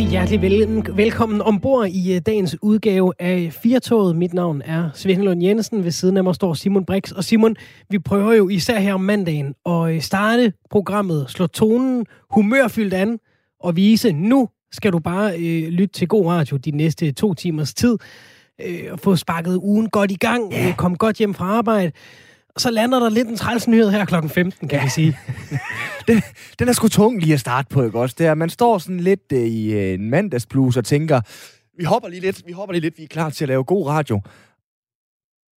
sige hjertelig vel- velkommen ombord i uh, dagens udgave af Firtoget. Mit navn er Svend Lund Jensen. Ved siden af mig står Simon Brix. Og Simon, vi prøver jo især her om mandagen at øh, starte programmet, slå tonen humørfyldt an og vise, nu skal du bare øh, lytte til god radio de næste to timers tid. Øh, og få sparket ugen godt i gang, øh, kom godt hjem fra arbejde. Og så lander der lidt en træls nyhed her klokken 15, kan ja. vi sige. den, den er sgu tung lige at starte på, ikke også? Det er, man står sådan lidt øh, i øh, en mandagsbluse og tænker, vi hopper lige lidt, vi hopper lige lidt, vi er klar til at lave god radio.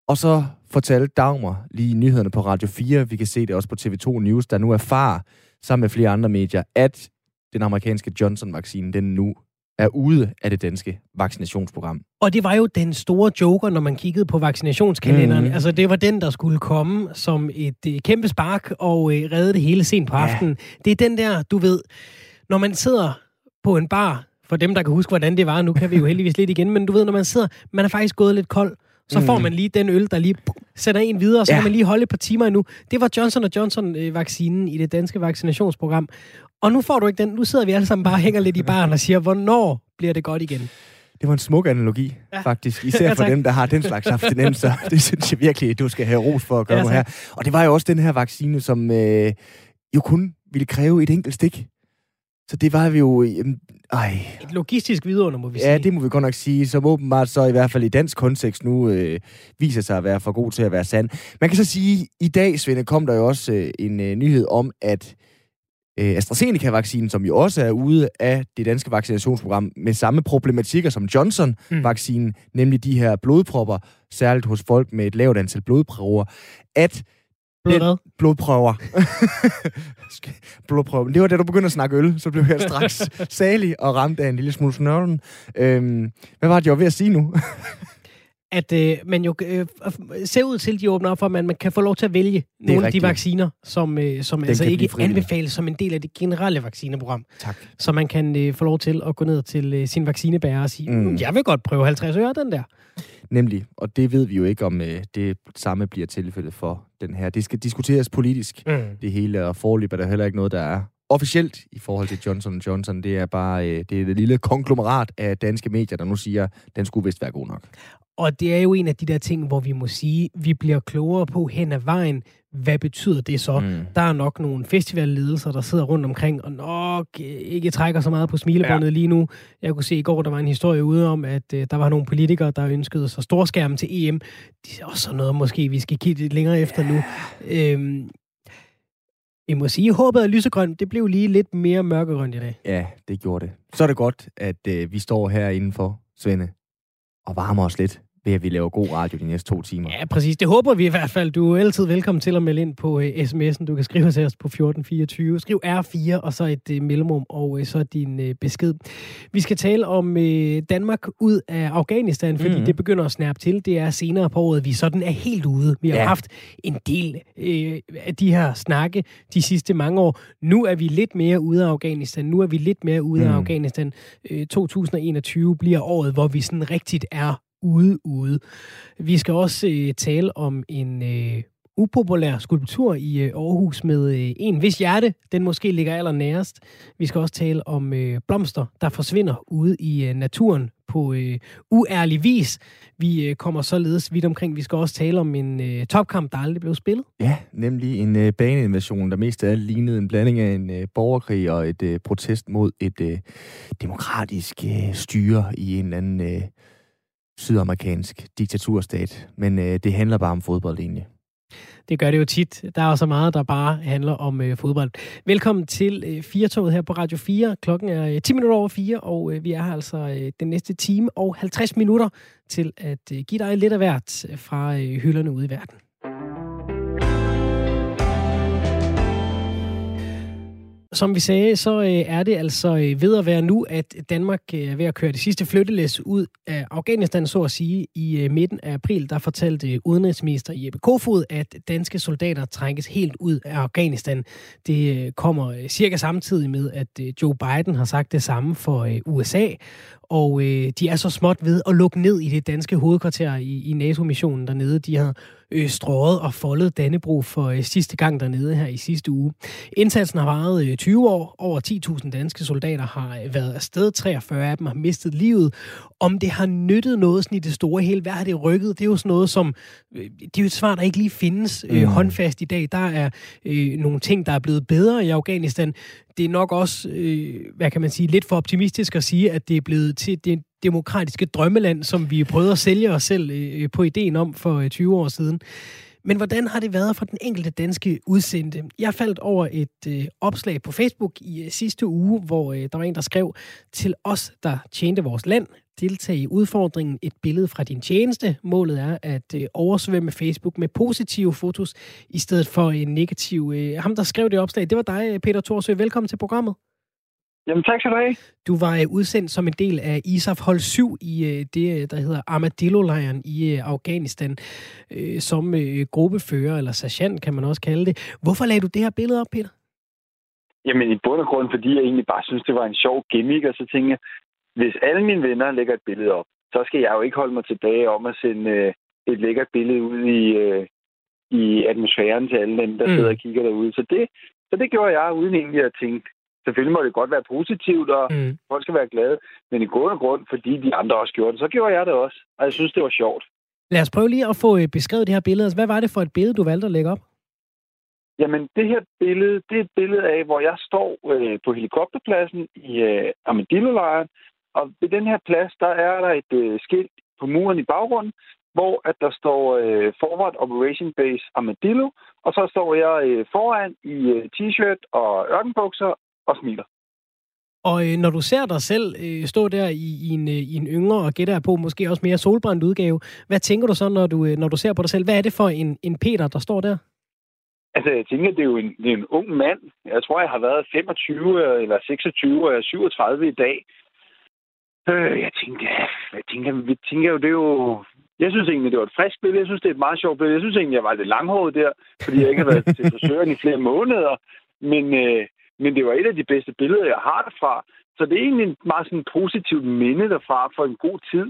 Og så fortalte Dagmar lige nyhederne på Radio 4, vi kan se det også på TV2 News, der nu er far sammen med flere andre medier, at den amerikanske Johnson-vaccine, den nu er ude af det danske vaccinationsprogram. Og det var jo den store joker, når man kiggede på vaccinationskalenderen. Mm. Altså, det var den, der skulle komme som et øh, kæmpe spark og øh, redde det hele sent på aftenen. Ja. Det er den der, du ved, når man sidder på en bar, for dem, der kan huske, hvordan det var, nu kan vi jo heldigvis lidt igen, men du ved, når man sidder, man er faktisk gået lidt kold, så får mm. man lige den øl, der lige sætter en videre, og så ja. kan man lige holde et par timer endnu. Det var Johnson Johnson-vaccinen i det danske vaccinationsprogram. Og nu får du ikke den. Nu sidder vi alle sammen bare og hænger lidt i baren og siger, hvornår bliver det godt igen? Det var en smuk analogi, ja. faktisk. Især ja, for dem, der har den slags abstinenser. det synes jeg virkelig, du skal have ros for at gøre ja, her. Og det var jo også den her vaccine, som øh, jo kun ville kræve et enkelt stik. Så det var vi jo... Jamen, ej. Et logistisk vidunder, må vi sige. Ja, det må vi godt nok sige, som åbenbart så i hvert fald i dansk kontekst nu øh, viser sig at være for god til at være sand. Man kan så sige, at i dag, Svende, kom der jo også øh, en øh, nyhed om, at øh, AstraZeneca-vaccinen, som jo også er ude af det danske vaccinationsprogram med samme problematikker som Johnson-vaccinen, mm. nemlig de her blodpropper, særligt hos folk med et lavt antal blodprøver, at Blod Blodprøver. Blodprøver. Det var da du begyndte at snakke øl, så blev jeg straks salig og ramt af en lille smule snørren. Øhm, hvad var det, jeg var ved at sige nu? at øh, man jo øh, ser ud til, at de åbner op for, at man, man kan få lov til at vælge nogle af de vacciner, som, øh, som altså ikke anbefales som en del af det generelle vaccineprogram. Tak. Så man kan øh, få lov til at gå ned til øh, sin vaccinebærer og sige, mm. jeg vil godt prøve 50 øre den der. Nemlig, og det ved vi jo ikke, om øh, det samme bliver tilfældet for den her. Det skal diskuteres politisk, mm. det hele, og forløb er der heller ikke noget, der er officielt i forhold til Johnson Johnson. Det er bare øh, det er det lille konglomerat af danske medier, der nu siger, at den skulle vist være god nok. Og det er jo en af de der ting, hvor vi må sige, vi bliver klogere på hen ad vejen. Hvad betyder det så? Mm. Der er nok nogle festivalledelser, der sidder rundt omkring og nok ikke trækker så meget på smilebåndet ja. lige nu. Jeg kunne se i går, der var en historie ude om, at uh, der var nogle politikere, der ønskede sig storskærm til EM. Det er også noget, måske vi skal kigge lidt længere efter nu. Øhm, vi må sige, at håbet er lysegrønt. Det blev lige lidt mere mørkegrønt i dag. Ja, det gjorde det. Så er det godt, at uh, vi står her indenfor, Svende, og varmer os lidt ved at vi laver god radio de næste to timer. Ja, præcis. Det håber vi i hvert fald. Du er altid velkommen til at melde ind på uh, sms'en. Du kan skrive til os på 1424. Skriv R4 og så et uh, mellemrum og uh, så din uh, besked. Vi skal tale om uh, Danmark ud af Afghanistan, fordi mm. det begynder at snærpe til. Det er senere på året, vi sådan er helt ude. Vi har ja. haft en del uh, af de her snakke de sidste mange år. Nu er vi lidt mere ude af Afghanistan. Nu er vi lidt mere ude mm. af Afghanistan. Uh, 2021 bliver året, hvor vi sådan rigtigt er ude, ude. Vi skal også øh, tale om en øh, upopulær skulptur i øh, Aarhus med øh, en vis hjerte. Den måske ligger allernærest. Vi skal også tale om øh, blomster, der forsvinder ude i øh, naturen på øh, uærlig vis. Vi øh, kommer således vidt omkring. Vi skal også tale om en øh, topkamp, der aldrig blev spillet. Ja, nemlig en øh, baneinvasion, der mest af alt lignede en blanding af en øh, borgerkrig og et øh, protest mod et øh, demokratisk øh, styre i en eller anden... Øh, sydamerikansk diktaturstat, men øh, det handler bare om fodbold egentlig. Det gør det jo tit. Der er også meget, der bare handler om øh, fodbold. Velkommen til øh, Firtoget her på Radio 4. Klokken er øh, 10 minutter over 4, og øh, vi er her altså øh, den næste time og 50 minutter til at øh, give dig lidt af hvert øh, fra øh, hylderne ude i verden. Som vi sagde, så øh, er det altså øh, ved at være nu, at Danmark øh, er ved at køre det sidste flyttelæs ud af Afghanistan, så at sige. I midten af april, der fortalte udenrigsminister Jeppe Kofod, at danske soldater trækkes helt ud af Afghanistan. Det kommer cirka samtidig med, at Joe Biden har sagt det samme for USA og øh, de er så småt ved at lukke ned i det danske hovedkvarter i, i NATO-missionen dernede. De har øh, strået og foldet Dannebro for øh, sidste gang dernede her i sidste uge. Indsatsen har varet øh, 20 år. Over 10.000 danske soldater har øh, været afsted. 43 af dem har mistet livet. Om det har nyttet noget sådan i det store hele, hvad har det rykket? Det er jo sådan noget, som... Øh, det er jo et svar, der ikke lige findes øh, mm. håndfast i dag. Der er øh, nogle ting, der er blevet bedre i Afghanistan. Det er nok også, øh, hvad kan man sige, lidt for optimistisk at sige, at det er blevet til det demokratiske drømmeland, som vi prøvede at sælge os selv øh, på ideen om for øh, 20 år siden. Men hvordan har det været for den enkelte danske udsendte? Jeg faldt over et øh, opslag på Facebook i øh, sidste uge, hvor øh, der var en, der skrev til os, der tjente vores land, deltage i udfordringen et billede fra din tjeneste. Målet er at øh, oversvømme Facebook med positive fotos, i stedet for en negativ. Øh, ham, der skrev det opslag, det var dig, Peter Thorsø. Velkommen til programmet. Jamen tak skal du have. Du var øh, udsendt som en del af ISAF hold 7 i øh, det, øh, der hedder Armadillo-lejren i Afghanistan, som gruppefører, eller sergeant kan man også kalde det. Hvorfor lagde du det her billede op, Peter? Jamen i bund og grund, fordi jeg egentlig bare synes, det var en sjov gimmick, og så tænkte jeg, hvis alle mine venner lægger et billede op, så skal jeg jo ikke holde mig tilbage om at sende et lækkert billede ud i, i atmosfæren til alle dem, der mm. sidder og kigger derude. Så det, så det gjorde jeg, uden egentlig at tænke, Selvfølgelig må det godt være positivt, og mm. folk skal være glade. Men i grund og grund, fordi de andre også gjorde det, så gjorde jeg det også. Og jeg synes, det var sjovt. Lad os prøve lige at få øh, beskrevet det her billede. Altså, hvad var det for et billede, du valgte at lægge op? Jamen, det her billede, det er et billede af, hvor jeg står øh, på helikopterpladsen i øh, Armadillo-lejren. Og ved den her plads, der er der et øh, skilt på muren i baggrunden, hvor at der står øh, Forward Operation Base Armadillo, og så står jeg øh, foran i øh, t-shirt og ørkenbukser og smiler. Og øh, når du ser dig selv øh, stå der i, i, en, øh, i en yngre og gætter på måske også mere solbrændt udgave, hvad tænker du så, når du, øh, når du ser på dig selv? Hvad er det for en, en Peter, der står der? Altså, jeg tænker, det er jo en, det er en ung mand. Jeg tror, jeg har været 25 eller 26 og 37 i dag. Øh, jeg tænker, jeg tænker, vi tænker jo, det er jo... Jeg synes egentlig, det var et frisk billede. Jeg synes, det er et meget sjovt billede. Jeg synes egentlig, jeg var lidt langhåret der, fordi jeg ikke har været til frisøren i flere måneder. Men, øh, men det var et af de bedste billeder, jeg har derfra. Så det er egentlig en meget sådan positivt minde derfra for en god tid.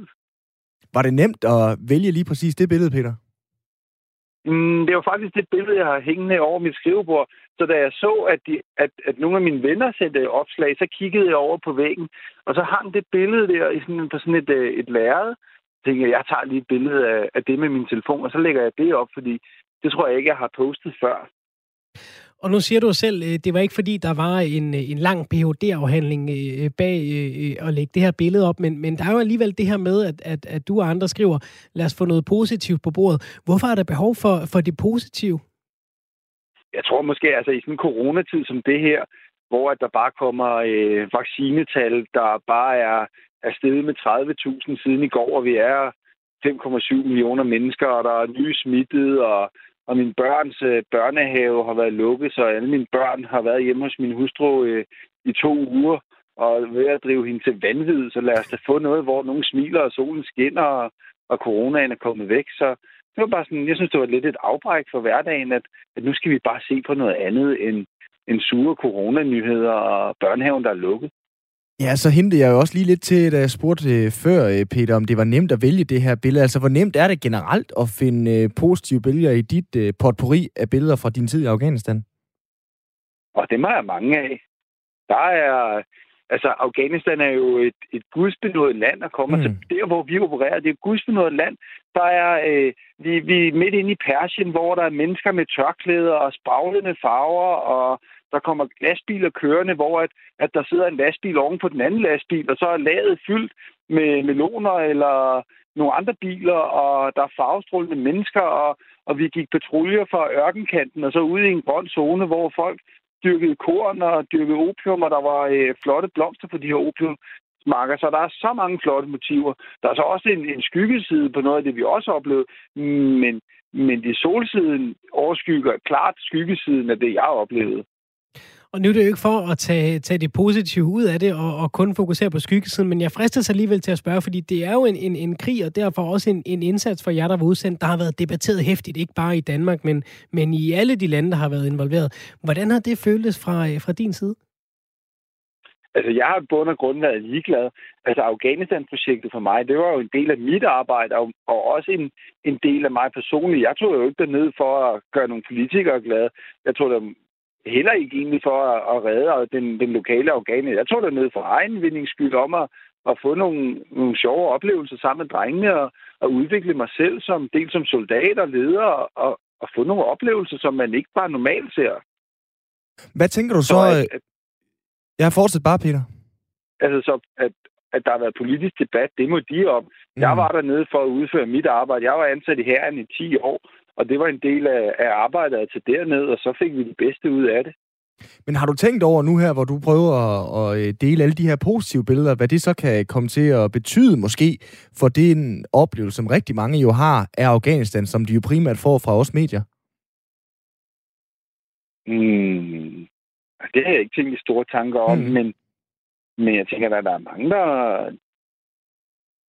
Var det nemt at vælge lige præcis det billede, Peter? Mm, det var faktisk det billede, jeg har hængende over mit skrivebord. Så da jeg så, at, de, at, at nogle af mine venner sendte opslag, så kiggede jeg over på væggen, og så hang det billede der i sådan, på sådan et, øh, et lærred. Så tænkte jeg, jeg tager lige et billede af, af det med min telefon, og så lægger jeg det op, fordi det tror jeg ikke, jeg har postet før. Og nu siger du selv, øh, det var ikke fordi, der var en, øh, en lang Ph.D.-afhandling øh, bag at lægge det her billede op, men, men der er jo alligevel det her med, at, at, at du og andre skriver, lad os få noget positivt på bordet. Hvorfor er der behov for, for det positive? Jeg tror måske, altså i sådan en coronatid som det her, hvor at der bare kommer øh, vaccinetal, der bare er, er steget med 30.000 siden i går, og vi er 5,7 millioner mennesker, og der er nye smittede, og og min børns øh, børnehave har været lukket, så alle mine børn har været hjemme hos min hustru øh, i to uger, og ved at drive hende til vanvid, så lad os da få noget, hvor nogen smiler, og solen skinner, og, og coronaen er kommet væk. Så det var bare sådan, jeg synes, det var lidt et afbræk for hverdagen, at, at nu skal vi bare se på noget andet end, end sure coronanyheder og børnehaven, der er lukket. Ja, så hentede jeg jo også lige lidt til, da jeg spurgte øh, før, øh, Peter, om det var nemt at vælge det her billede. Altså, hvor nemt er det generelt at finde øh, positive billeder i dit potpourri af billeder fra din tid i Afghanistan? Og det er mange af. Der er... Altså, Afghanistan er jo et, et gudsbenået land, og kommer mm. til der, hvor vi opererer. Det er et gudsbenået land. Der er, øh, vi, vi er midt inde i Persien, hvor der er mennesker med tørklæder og spraglende farver, og der kommer lastbiler kørende, hvor at, at der sidder en lastbil oven på den anden lastbil, og så er laget fyldt med meloner eller nogle andre biler, og der er farvestrålende mennesker, og, og vi gik patruljer fra ørkenkanten, og så ud i en grøn zone, hvor folk dyrkede korn og dyrkede opium, og der var øh, flotte blomster på de her opiumsmarker. Så der er så mange flotte motiver. Der er så også en, en skyggeside på noget af det, vi også oplevede, men, men det solsiden overskygger klart skyggesiden af det, jeg oplevede. Og nu er det jo ikke for at tage, tage det positive ud af det og, og kun fokusere på skyggesiden, men jeg fristes alligevel til at spørge, fordi det er jo en, en, en krig, og derfor også en, en indsats for jer, der var udsendt, der har været debatteret hæftigt, ikke bare i Danmark, men, men i alle de lande, der har været involveret. Hvordan har det føltes fra, øh, fra din side? Altså, jeg har bund og grund været ligeglad. Altså, Afghanistan-projektet for mig, det var jo en del af mit arbejde, og, og også en, en del af mig personligt. Jeg tog jo ikke derned for at gøre nogle politikere glade. Jeg tog der heller ikke egentlig for at, at redde den, den lokale Afghanistan. Jeg tog derned for egen vindingsskyld om at, at få nogle, nogle sjove oplevelser sammen med drengene og, og udvikle mig selv som del som soldat og leder og, og, og få nogle oplevelser, som man ikke bare normalt ser. Hvad tænker du så? så at, at, jeg fortsætter bare, Peter. Altså, så at, at der har været politisk debat, det må de om. Mm. Jeg var dernede for at udføre mit arbejde. Jeg var ansat i herren i 10 år, og det var en del af, af arbejdet at tage derned, og så fik vi det bedste ud af det. Men har du tænkt over nu her, hvor du prøver at, øh, dele alle de her positive billeder, hvad det så kan komme til at betyde måske for den oplevelse, som rigtig mange jo har af Afghanistan, som de jo primært får fra os medier? Mm, det har jeg ikke tænkt i store tanker om, mm. men, men jeg tænker, at der er mange, der,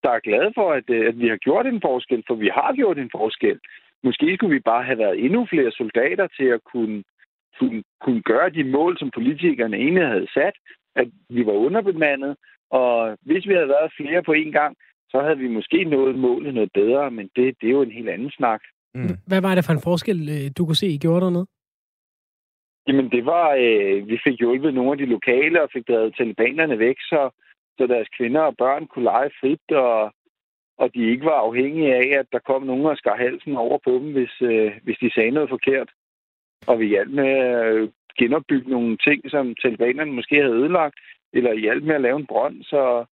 der er glade for, at, at vi har gjort en forskel, for vi har gjort en forskel. Måske skulle vi bare have været endnu flere soldater til at kunne, kunne, kunne gøre de mål, som politikerne egentlig havde sat, at vi var underbemandet, og hvis vi havde været flere på en gang, så havde vi måske nået målet noget bedre, men det, det er jo en helt anden snak. Mm. Hvad var det for en forskel, øh, du kunne se, I gjorde dernede? Jamen, det var, øh, vi fik hjulpet nogle af de lokale og fik drevet talibanerne væk, så, så deres kvinder og børn kunne lege frit, og, og de ikke var afhængige af, at der kom nogen og skar halsen over på dem, hvis, øh, hvis de sagde noget forkert. Og vi hjalp med at øh, genopbygge nogle ting, som talibanerne måske havde ødelagt, eller hjalp med at lave en brønd, så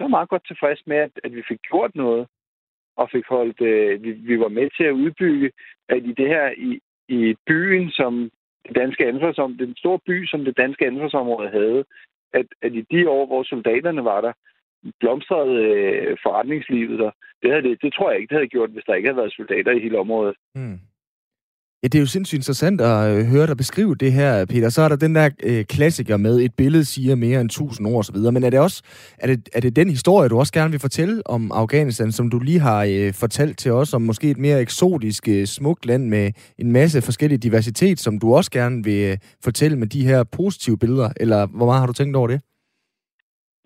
så er meget godt tilfreds med, at, at vi fik gjort noget, og fik holdt, øh, vi, vi var med til at udbygge, at i det her, i, i byen, som det danske ansvarsområde, den store by, som det danske ansvarsområde havde, at, at i de år, hvor soldaterne var der, blomstrede øh, forretningslivet der. Det, havde det, det tror jeg ikke, det havde gjort, hvis der ikke havde været soldater i hele området. Mm. Ja, det er jo sindssygt interessant at øh, høre dig beskrive det her, Peter. Så er der den der øh, klassiker med, et billede siger mere end tusind ord osv. Men er det også er det, er det den historie, du også gerne vil fortælle om Afghanistan, som du lige har øh, fortalt til os, om måske et mere eksotisk, øh, smukt land med en masse forskellig diversitet, som du også gerne vil øh, fortælle med de her positive billeder? Eller hvor meget har du tænkt over det?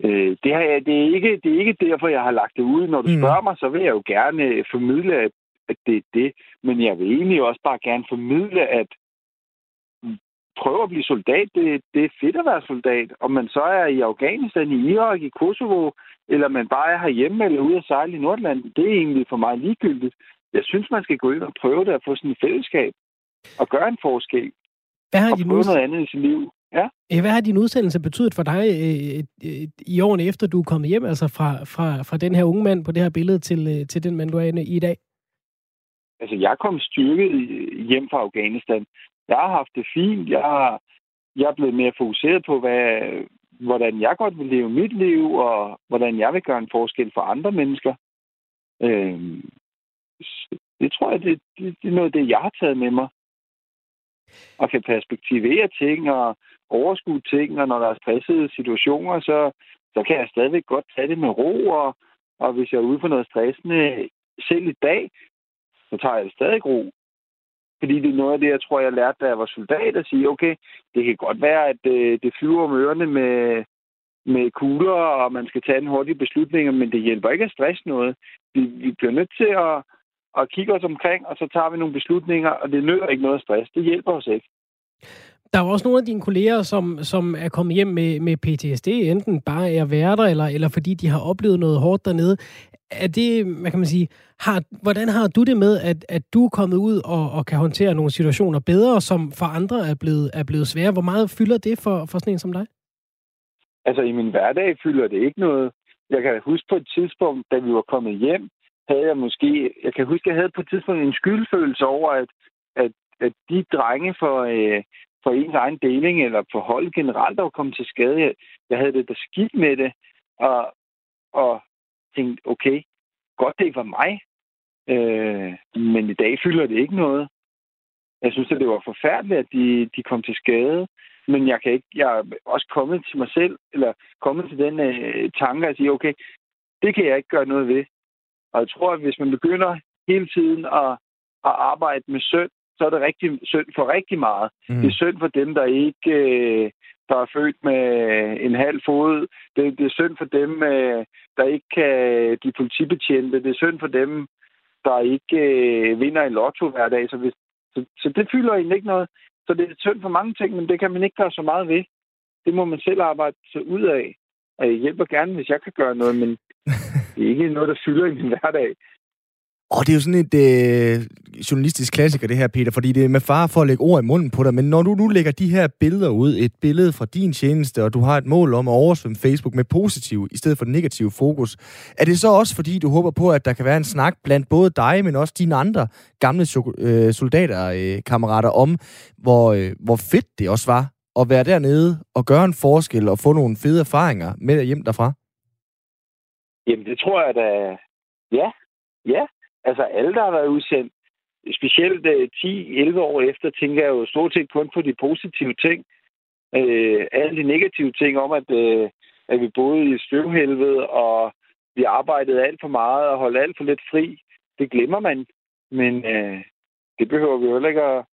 Øh, det, har jeg, det, er ikke, det er ikke derfor, jeg har lagt det ud. Når du mm. spørger mig, så vil jeg jo gerne øh, formidle, at det er det. Men jeg vil egentlig også bare gerne formidle, at prøve at blive soldat, det, det er fedt at være soldat. Om man så er i Afghanistan, i Irak, i Kosovo, eller man bare er herhjemme eller ude at sejle i Nordland, det er egentlig for mig ligegyldigt. Jeg synes, man skal gå ind og prøve det at få sådan et fællesskab og gøre en forskel. Hvad har og prøve noget andet i sit liv. Ja. Hvad har din udsendelse betydet for dig øh, øh, i årene efter, du er kommet hjem, altså fra, fra, fra den her unge mand på det her billede til, øh, til den mand, du er inde i i dag? Altså, jeg kom styrket hjem fra Afghanistan. Jeg har haft det fint. Jeg, har, jeg er blevet mere fokuseret på, hvad, hvordan jeg godt vil leve mit liv, og hvordan jeg vil gøre en forskel for andre mennesker. Øhm, det tror jeg, det, det, det er noget af det, jeg har taget med mig. Og kan perspektivere ting og overskue ting, og når der er stressede situationer, så, så kan jeg stadigvæk godt tage det med ro, og, og hvis jeg er ude for noget stressende, selv i dag, så tager jeg det stadig ro. Fordi det er noget af det, jeg tror, jeg lærte, da jeg var soldat, at sige, okay, det kan godt være, at det, det flyver om ørerne med, med kugler, og man skal tage en hurtig beslutning, men det hjælper ikke at stresse noget. Vi, vi bliver nødt til at, at kigge os omkring, og så tager vi nogle beslutninger, og det nytter ikke noget stress. Det hjælper os ikke. Der er også nogle af dine kolleger, som, som er kommet hjem med, med PTSD, enten bare er værter, eller, eller fordi de har oplevet noget hårdt dernede. Er det, hvad kan man sige, har, hvordan har du det med, at, at du er kommet ud og, og kan håndtere nogle situationer bedre, som for andre er blevet, er blevet svære? Hvor meget fylder det for, for sådan en som dig? Altså, i min hverdag fylder det ikke noget. Jeg kan huske på et tidspunkt, da vi var kommet hjem, havde jeg måske... Jeg kan huske, jeg havde på et tidspunkt en skyldfølelse over, at, at, at de drenge for, øh, for ens egen deling, eller for hold generelt, at komme til skade, jeg, jeg havde det da skidt med det. Og, og tænkte, okay, godt det ikke var mig, øh, men i dag fylder det ikke noget. Jeg synes, at det var forfærdeligt, at de, de kom til skade, men jeg kan ikke, jeg er også kommet til mig selv, eller kommet til den øh, tanke at sige, okay, det kan jeg ikke gøre noget ved. Og jeg tror, at hvis man begynder hele tiden at, at arbejde med søn, så er det rigtig synd for rigtig meget. Mm. Det er synd for dem, der ikke øh, der er født med en halv fod. Det, det er synd for dem, øh, der ikke kan de politibetjente. Det er synd for dem, der ikke øh, vinder i lotto hver dag. Så, hvis, så, så det fylder egentlig ikke noget. Så det er synd for mange ting, men det kan man ikke gøre så meget ved. Det må man selv arbejde sig ud af. Og jeg hjælper gerne, hvis jeg kan gøre noget, men det er ikke noget, der fylder i min hverdag. Og det er jo sådan et øh, journalistisk klassiker, det her, Peter, fordi det er med far for at lægge ord i munden på dig. Men når du nu lægger de her billeder ud, et billede fra din tjeneste, og du har et mål om at oversvømme Facebook med positiv i stedet for negativ fokus, er det så også fordi, du håber på, at der kan være en snak blandt både dig, men også dine andre gamle øh, soldater, øh, kammerater, om, hvor, øh, hvor fedt det også var at være dernede og gøre en forskel og få nogle fede erfaringer med hjem derfra? Jamen, det tror jeg da... Ja, ja. Altså, alle, der har været udsendt, specielt øh, 10-11 år efter, tænker jeg jo stort set kun på de positive ting. Øh, alle de negative ting om, at, øh, at vi boede i støvhelvede, og vi arbejdede alt for meget og holdt alt for lidt fri. Det glemmer man. Men øh, det behøver vi jo heller ikke at,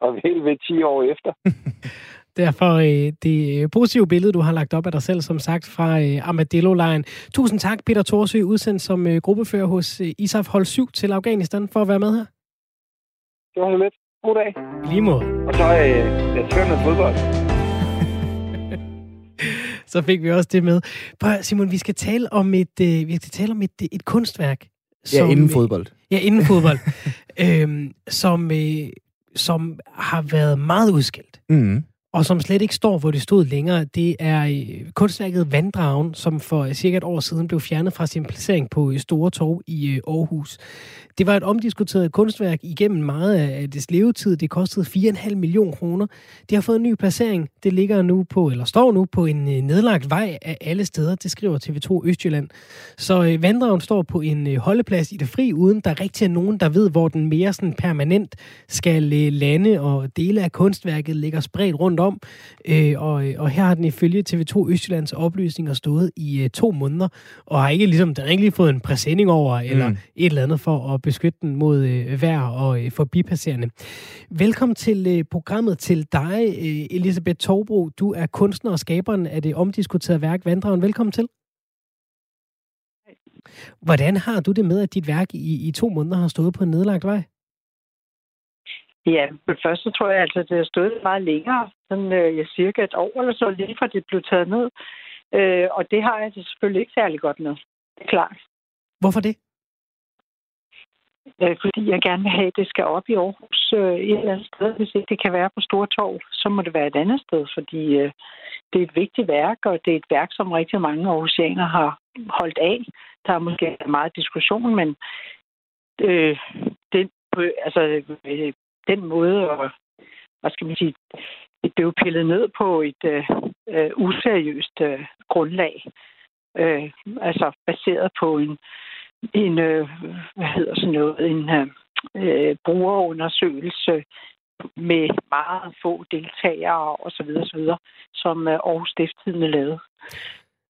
at vælge ved 10 år efter. Derfor øh, det positive billede, du har lagt op af dig selv, som sagt, fra øh, Armadillo-lejren. Tusind tak, Peter Thorsø, udsendt som øh, gruppefører hos øh, ISAF Hold 7 til Afghanistan, for at være med her. Det var lidt. God dag. Lige måde. Og så er øh, jeg tør fodbold. så fik vi også det med. Prøv, Simon, vi skal tale om et, øh, vi skal tale om et, et kunstværk. Som, ja, inden fodbold. Ja, inden fodbold. øhm, som, øh, som har været meget udskilt. Mm og som slet ikke står, hvor det stod længere. Det er øh, kunstværket Vanddragen, som for øh, cirka et år siden blev fjernet fra sin placering på øh, Store Torv i Aarhus. Det var et omdiskuteret kunstværk igennem meget af dets levetid. Det kostede 4,5 millioner kroner. Det har fået en ny placering. Det ligger nu på, eller står nu på en nedlagt vej af alle steder. Det skriver TV2 Østjylland. Så Vanddragen står på en holdeplads i det fri, uden der rigtig er nogen, der ved, hvor den mere sådan permanent skal lande, og dele af kunstværket ligger spredt rundt om. Øh, og, og her har den ifølge TV2 Østjyllands oplysninger stået i øh, to måneder, og har ikke ligesom, den har ikke lige fået en præsending over, eller mm. et eller andet for at beskytte den mod øh, vejr og øh, forbipasserende. Velkommen til øh, programmet til dig, øh, Elisabeth Torbro. Du er kunstner og skaberen af det omdiskuterede værk Vanddragen. Velkommen til. Hvordan har du det med, at dit værk i, i to måneder har stået på en nedlagt vej? Ja, men først så tror jeg altså, at det har stået meget længere. Sådan øh, cirka et år eller så, lige fra det blev taget ned. Øh, og det har jeg det selvfølgelig ikke særlig godt med. Det er klart. Hvorfor det? Øh, fordi jeg gerne vil have, at det skal op i Aarhus øh, et eller andet sted. Hvis ikke det kan være på Stortorv, så må det være et andet sted, fordi øh, det er et vigtigt værk, og det er et værk, som rigtig mange aarhusianer har holdt af. Der er måske meget diskussion, men øh, den, altså, øh, den måde, at, hvad skal man sige, det blev pillet ned på et øh, øh, useriøst øh, grundlag. Øh, altså baseret på en, en øh, hvad hedder sådan noget, en øh, øh brugerundersøgelse med meget få deltagere osv., osv. som øh, Aarhus Stiftstidende lavede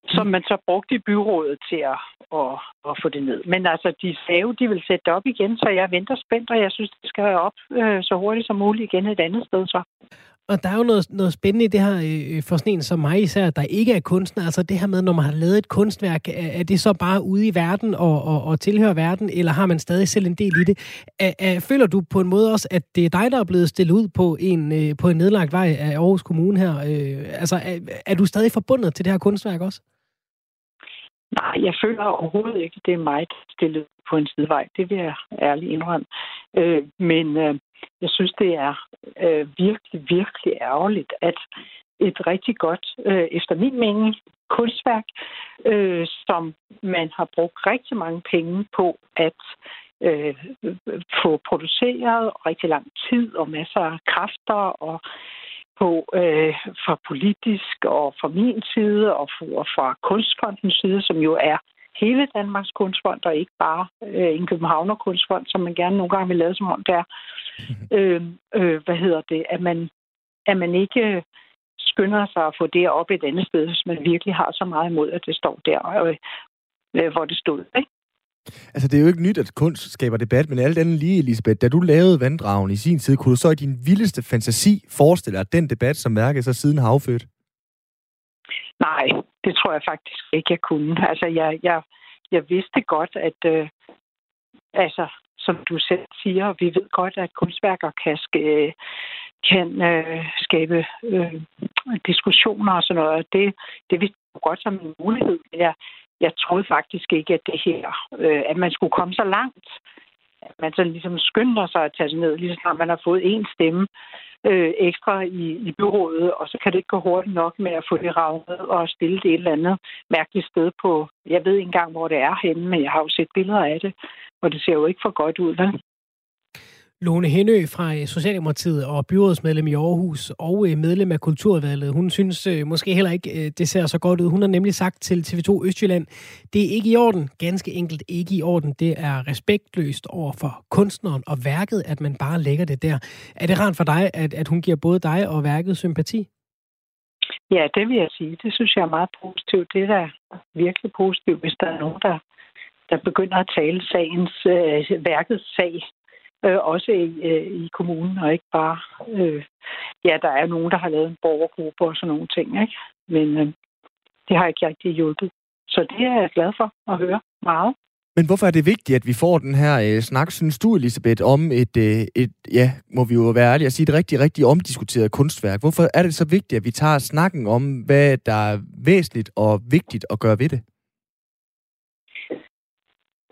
som man så brugte i byrådet til at, at, at få det ned. Men altså, de sagde de vil sætte det op igen, så jeg venter spændt, og jeg synes, det skal være op øh, så hurtigt som muligt igen et andet sted så. Og der er jo noget, noget spændende i det her øh, for sådan en som mig især, der ikke er kunstner. Altså det her med, når man har lavet et kunstværk, er det så bare ude i verden og, og, og tilhører verden, eller har man stadig selv en del i det? Er, er, føler du på en måde også, at det er dig, der er blevet stillet ud på en, øh, på en nedlagt vej af Aarhus Kommune her? Øh, altså er, er du stadig forbundet til det her kunstværk også? Nej, jeg føler overhovedet ikke, at det er mig, der stillet på en sidevej. Det vil jeg ærligt indrømme. Øh, men øh, jeg synes, det er øh, virkelig, virkelig ærgerligt, at et rigtig godt, øh, efter min mening, kunstværk, øh, som man har brugt rigtig mange penge på at øh, få produceret, og rigtig lang tid og masser af kræfter og på øh, fra politisk og fra min side og fra kunstfondens side, som jo er hele Danmarks kunstfond, og ikke bare øh, en Københavner kunstfond, som man gerne nogle gange vil lave som om det er. øh, øh, hvad hedder det? At man, at man ikke skynder sig at få det op et andet sted, hvis man virkelig har så meget imod, at det står der, øh, øh hvor det stod. Ikke? Altså, det er jo ikke nyt, at kunst skaber debat, men alt andet lige, Elisabeth, da du lavede vanddragen i sin tid, kunne du så i din vildeste fantasi forestille dig den debat, som værket så siden har affødt? Nej, det tror jeg faktisk ikke, jeg kunne. Altså, jeg, jeg, jeg vidste godt, at øh, altså, som du selv siger, vi ved godt, at kunstværker kan, sk- kan øh, skabe øh, diskussioner og sådan noget. Det, det vidste jeg godt som en mulighed. Men jeg, jeg troede faktisk ikke, at det her, øh, at man skulle komme så langt, at man så ligesom skynder sig at tage sig ned, lige så snart man har fået en stemme øh, ekstra i, i byrådet, og så kan det ikke gå hurtigt nok med at få det ravet og stille det et eller andet mærkeligt sted på, jeg ved ikke engang, hvor det er henne, men jeg har jo set billeder af det, og det ser jo ikke for godt ud, vel? Lone Henø fra øh, Socialdemokratiet og byrådsmedlem i Aarhus og øh, medlem af Kulturvalget. Hun synes øh, måske heller ikke, det ser så godt ud. Hun har nemlig sagt til TV2 Østjylland, det er ikke i orden, ganske enkelt ikke i orden. Det er respektløst over for kunstneren og værket, at man bare lægger det der. Er det rart for dig, at, at hun giver både dig og værket sympati? Ja, det vil jeg sige. Det synes jeg er meget positivt. Det er da virkelig positivt, hvis der er nogen, der, der begynder at tale sagens, øh, værkets sag øh, også i, øh, i kommunen, og ikke bare... Øh, ja, der er nogen, der har lavet en borgergruppe og sådan nogle ting, ikke? Men øh, det har ikke rigtig hjulpet. Så det er jeg glad for at høre meget. Men hvorfor er det vigtigt, at vi får den her øh, snak, synes du, Elisabeth, om et, øh, et, ja, må vi jo være ærlige at sige, et rigtig, rigtig omdiskuteret kunstværk? Hvorfor er det så vigtigt, at vi tager snakken om, hvad der er væsentligt og vigtigt at gøre ved det?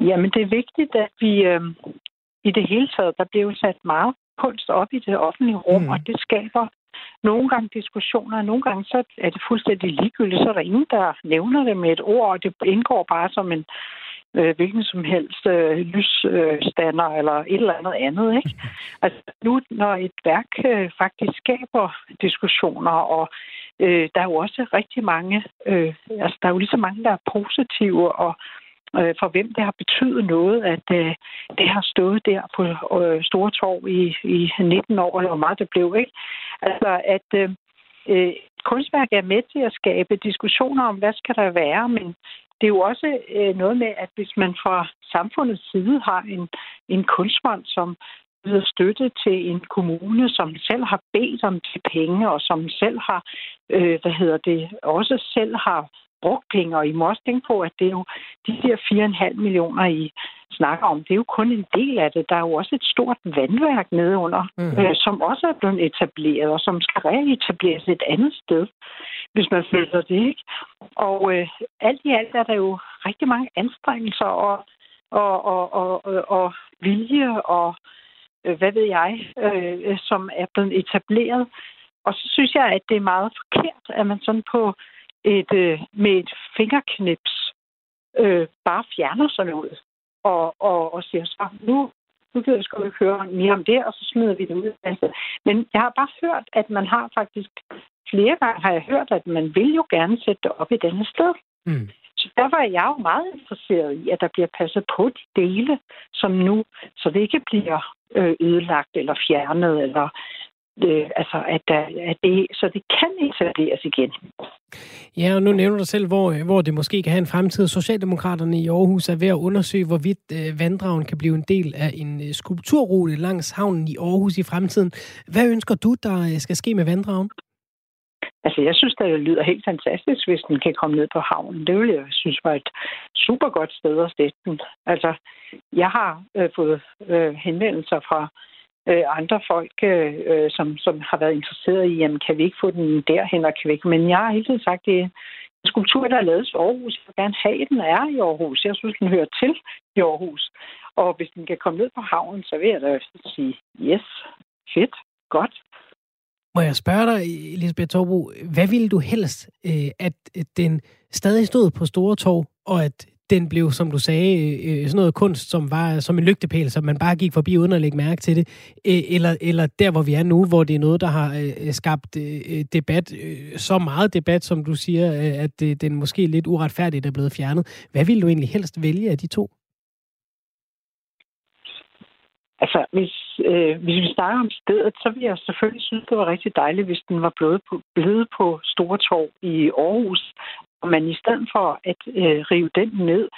Jamen, det er vigtigt, at vi, øh, i det hele taget, der bliver jo sat meget kunst op i det offentlige rum, mm. og det skaber nogle gange diskussioner, og nogle gange så er det fuldstændig ligegyldigt, så er der ingen, der nævner det med et ord, og det indgår bare som en øh, hvilken som helst øh, lysstander øh, eller et eller andet andet. Ikke? Altså nu, når et værk øh, faktisk skaber diskussioner, og øh, der er jo også rigtig mange, øh, altså der er jo lige så mange, der er positive, og øh, Øh, for hvem det har betydet noget, at øh, det har stået der på øh, Store Torv i, i 19 år, eller hvor meget det blev. Ikke? Altså, at øh, øh kunstværk er med til at skabe diskussioner om, hvad skal der være, men det er jo også øh, noget med, at hvis man fra samfundets side har en, en kunstmand, som yder støtte til en kommune, som selv har bedt om de penge, og som selv har, øh, hvad hedder det, også selv har brugt penge, og I må også tænke på, at det er jo de der 4,5 millioner, I snakker om, det er jo kun en del af det. Der er jo også et stort vandværk nede under, mm. øh, som også er blevet etableret, og som skal reetableres et andet sted, hvis man føler det, ikke? Og øh, alt i alt er der jo rigtig mange anstrengelser og, og, og, og, og, og vilje og øh, hvad ved jeg, øh, som er blevet etableret. Og så synes jeg, at det er meget forkert, at man sådan på et, øh, med et fingerknips øh, bare fjerner sådan noget og, og, og siger så, nu, nu kan jeg sgu ikke høre mere om det, og så smider vi det ud. Altså, men jeg har bare hørt, at man har faktisk flere gange har jeg hørt, at man vil jo gerne sætte det op i denne sted. Mm. Så derfor er jeg jo meget interesseret i, at der bliver passet på de dele, som nu, så det ikke bliver øh, ødelagt eller fjernet, eller øh, altså at, der, at det, så det kan etableres igen. Ja, og nu nævner du selv, hvor, hvor det måske kan have en fremtid. Socialdemokraterne i Aarhus er ved at undersøge, hvorvidt øh, vanddragen kan blive en del af en øh, skulpturrute langs havnen i Aarhus i fremtiden. Hvad ønsker du, der øh, skal ske med vanddragen? Altså, jeg synes, det lyder helt fantastisk, hvis den kan komme ned på havnen. Det vil jeg synes var et super godt sted at stætte den. Altså, jeg har øh, fået øh, henvendelser fra øh, andre folk, øh, øh, som, som har været interesseret i, jamen, kan vi ikke få den derhen, og kan vi ikke? Men jeg har hele tiden sagt, det er en skulptur, der er lavet i Aarhus. Jeg vil gerne have, at den er i Aarhus. Jeg synes, den hører til i Aarhus. Og hvis den kan komme ned på havnen, så vil jeg da sige, yes, fedt, godt. Må jeg spørge dig, Elisabeth Torbo, hvad ville du helst, øh, at den stadig stod på Store Torv, og at den blev, som du sagde, øh, øh, sådan noget kunst, som var som en lygtepæl, som man bare gik forbi uden at lægge mærke til det, øh, eller, eller der, hvor vi er nu, hvor det er noget, der har øh, øh skabt øh, debat, så meget debat, som du siger, at den måske lidt uretfærdigt er blevet fjernet. Hvad ville du egentlig helst vælge af de to? Altså, hvis, øh, hvis vi snakker om stedet, så vil jeg selvfølgelig synes, det var rigtig dejligt, hvis den var blevet på, blevet på Store Torv i Aarhus, og man i stedet for at øh, rive den ned,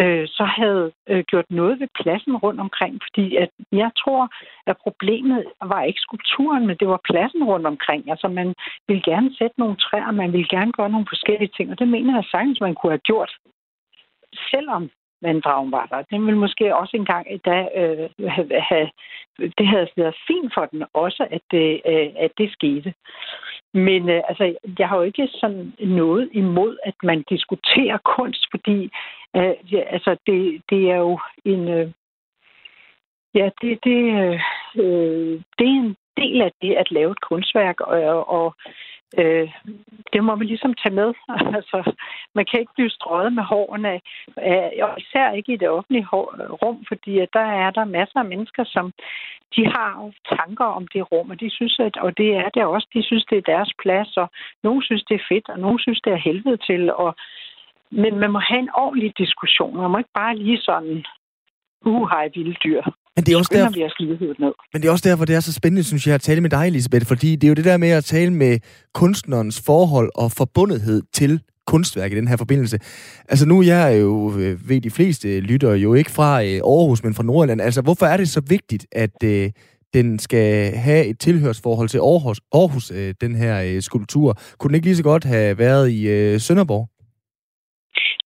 øh, så havde øh, gjort noget ved pladsen rundt omkring. Fordi at jeg tror, at problemet var ikke skulpturen, men det var pladsen rundt omkring. Altså man ville gerne sætte nogle træer, man ville gerne gøre nogle forskellige ting, og det mener jeg sagtens, man kunne have gjort. Selvom vanddragen var der. Den ville måske også engang i dag øh, have, have, det havde været fint for den også, at det, øh, at det skete. Men øh, altså, jeg har jo ikke sådan noget imod, at man diskuterer kunst, fordi øh, ja, altså, det, det er jo en... Øh, ja, det, det, øh, øh det er en del af det at lave et kunstværk, og, og øh, det må man ligesom tage med. altså, man kan ikke blive strøget med hårene, af, og især ikke i det offentlige rum, fordi at der er der masser af mennesker, som de har tanker om det rum, og de synes, at, og det er det også, de synes, det er deres plads, og nogen synes, det er fedt, og nogen synes, det er helvede til, og men man må have en ordentlig diskussion. Man må ikke bare lige sådan, uh, vilde dyr. Men det er også derfor, vi ned. Men det er også derfor, det er så spændende, synes jeg, at tale med dig, Elisabeth, fordi det er jo det der med at tale med kunstnerens forhold og forbundethed til kunstværk i den her forbindelse. Altså nu jeg er jo, øh, ved de fleste lytter jo ikke fra øh, Aarhus, men fra Nordjylland. Altså hvorfor er det så vigtigt, at øh, den skal have et tilhørsforhold til Aarhus, Aarhus øh, den her øh, skulptur? Kunne den ikke lige så godt have været i øh, Sønderborg?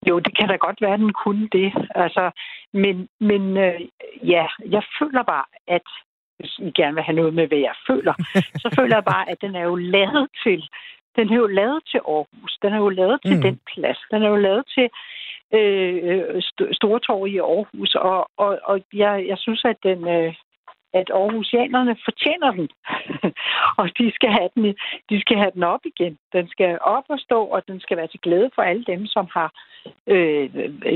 Jo, det kan da godt være, den kunne det. Altså, men men øh, ja, jeg føler bare, at hvis I gerne vil have noget med, hvad jeg føler, så føler jeg bare, at den er jo lavet til den er jo lavet til Aarhus. Den er jo lavet til mm. den plads. Den er jo lavet til øh, Stortorv i Aarhus. Og, og, og jeg, jeg synes, at den, øh, at Aarhusianerne fortjener den. og de skal, have den, de skal have den op igen. Den skal op og stå, og den skal være til glæde for alle dem, som har øh,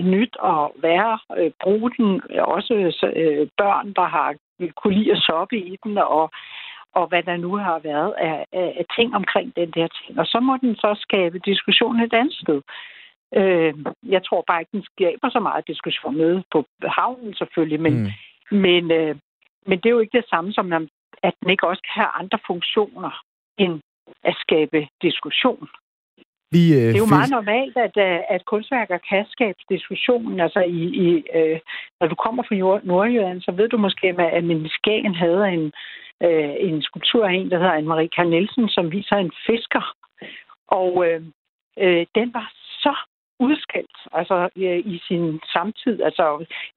nyt at være, øh, bruge den. Også øh, børn, der har kunne lide at soppe i den, og, og hvad der nu har været af, af, af ting omkring den der ting. Og så må den så skabe diskussion et andet sted. Øh, jeg tror bare ikke, den skaber så meget diskussion med på havnen selvfølgelig, men, mm. men, øh, men det er jo ikke det samme som, at den ikke også kan have andre funktioner end at skabe diskussion. Vi, øh, det er jo meget normalt, at, øh, at kunstværker kan skabe diskussion. Altså, i, i, øh, når du kommer fra Nordjylland, så ved du måske, at min Skagen havde en, øh, en skulptur af en, der hedder Anne-Marie Karl Nielsen, som viser en fisker. Og øh, øh, den var så udskældt altså, øh, i sin samtid. Altså,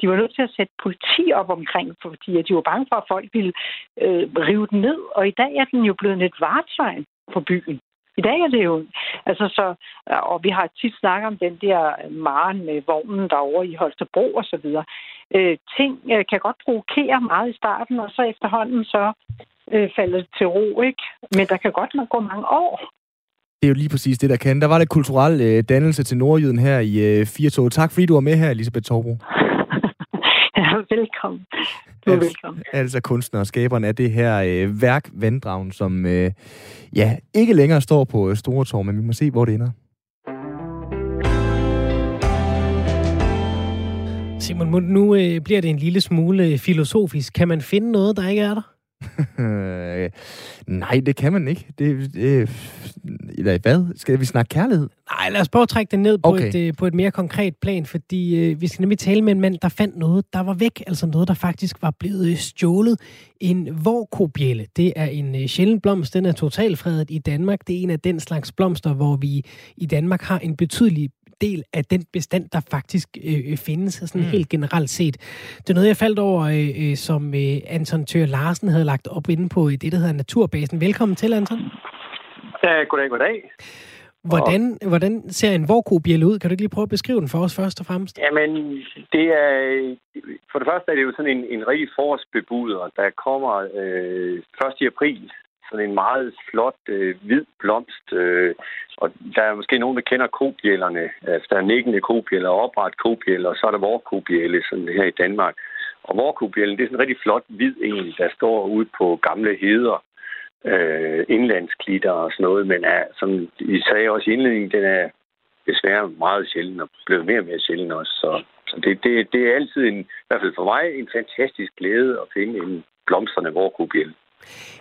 de var nødt til at sætte politi op omkring, fordi de var bange for, at folk ville øh, rive den ned. Og i dag er den jo blevet et vartegn på byen. I dag er det jo, altså så, øh, og vi har tit snakket om den der maren med vognen derovre i Holstebro og så videre. Øh, ting øh, kan godt provokere meget i starten, og så efterhånden så øh, falder det til ro, ikke? Men der kan godt nok gå mange år. Det er jo lige præcis det, der kan. Der var lidt kulturel øh, dannelse til Nordjyden her i øh, Firtog. Tak fordi du var med her, Elisabeth Torbro. ja, velkommen. Du er altså, velkommen. Altså kunstner og skaberen af det her øh, værk, Vanddragen, som øh, ja, ikke længere står på øh, Store Torv, men vi må se, hvor det ender. Simon, nu øh, bliver det en lille smule filosofisk. Kan man finde noget, der ikke er der? Nej, det kan man ikke. Det, det, eller hvad? Skal vi snakke kærlighed? Nej, lad os prøve at trække det ned på, okay. et, øh, på et mere konkret plan, fordi øh, vi skal nemlig tale med en mand, der fandt noget, der var væk. Altså noget, der faktisk var blevet øh, stjålet. En vorkobjælle. Det er en øh, sjælden blomst. Den er totalfredet i Danmark. Det er en af den slags blomster, hvor vi i Danmark har en betydelig del af den bestand, der faktisk øh, findes, sådan mm. helt generelt set. Det er noget, jeg faldt over, øh, øh, som øh, Anton Tør Larsen havde lagt op inde på det, der hedder Naturbasen. Velkommen til, Anton. Ja, goddag, goddag. Hvordan, og... hvordan ser en vorkobjælle ud? Kan du ikke lige prøve at beskrive den for os først og fremmest? Jamen, det er... For det første er det jo sådan en, en rigtig forårsbebuder, der kommer øh, 1. april sådan en meget flot øh, hvid blomst. Øh, og der er måske nogen, der kender kobjællerne. Altså, der er nikkende kobjæller, opret kobjæller, og så er der vorkobjælle, sådan her i Danmark. Og vorkobjællen, det er sådan en rigtig flot hvid en, der står ude på gamle heder, øh, indlandsklitter og sådan noget, men er, som I sagde også i indledningen, den er desværre meget sjælden og blevet mere og mere sjælden også. Så, så det, det, det er altid, en, i hvert fald for mig, en fantastisk glæde at finde en blomstrende vorkobjælle.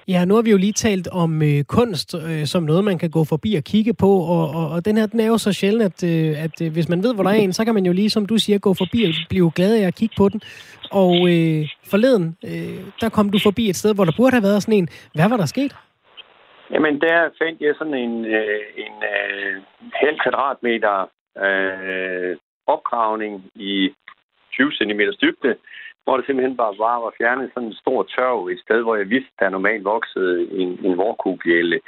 Ja, nu har vi jo lige talt om øh, kunst øh, som noget, man kan gå forbi og kigge på, og, og, og den her, den er jo så sjældent, at, øh, at øh, hvis man ved, hvor der er en, så kan man jo lige, som du siger, gå forbi og blive glad af at kigge på den. Og øh, forleden, øh, der kom du forbi et sted, hvor der burde have været sådan en. Hvad var der sket? Jamen, der fandt jeg sådan en, øh, en øh, halv kvadratmeter øh, opgravning i 20 cm dybde, hvor det simpelthen bare var, var fjernet sådan en stor tørv et sted, hvor jeg vidste, der normalt voksede en, en vorkugbjælle.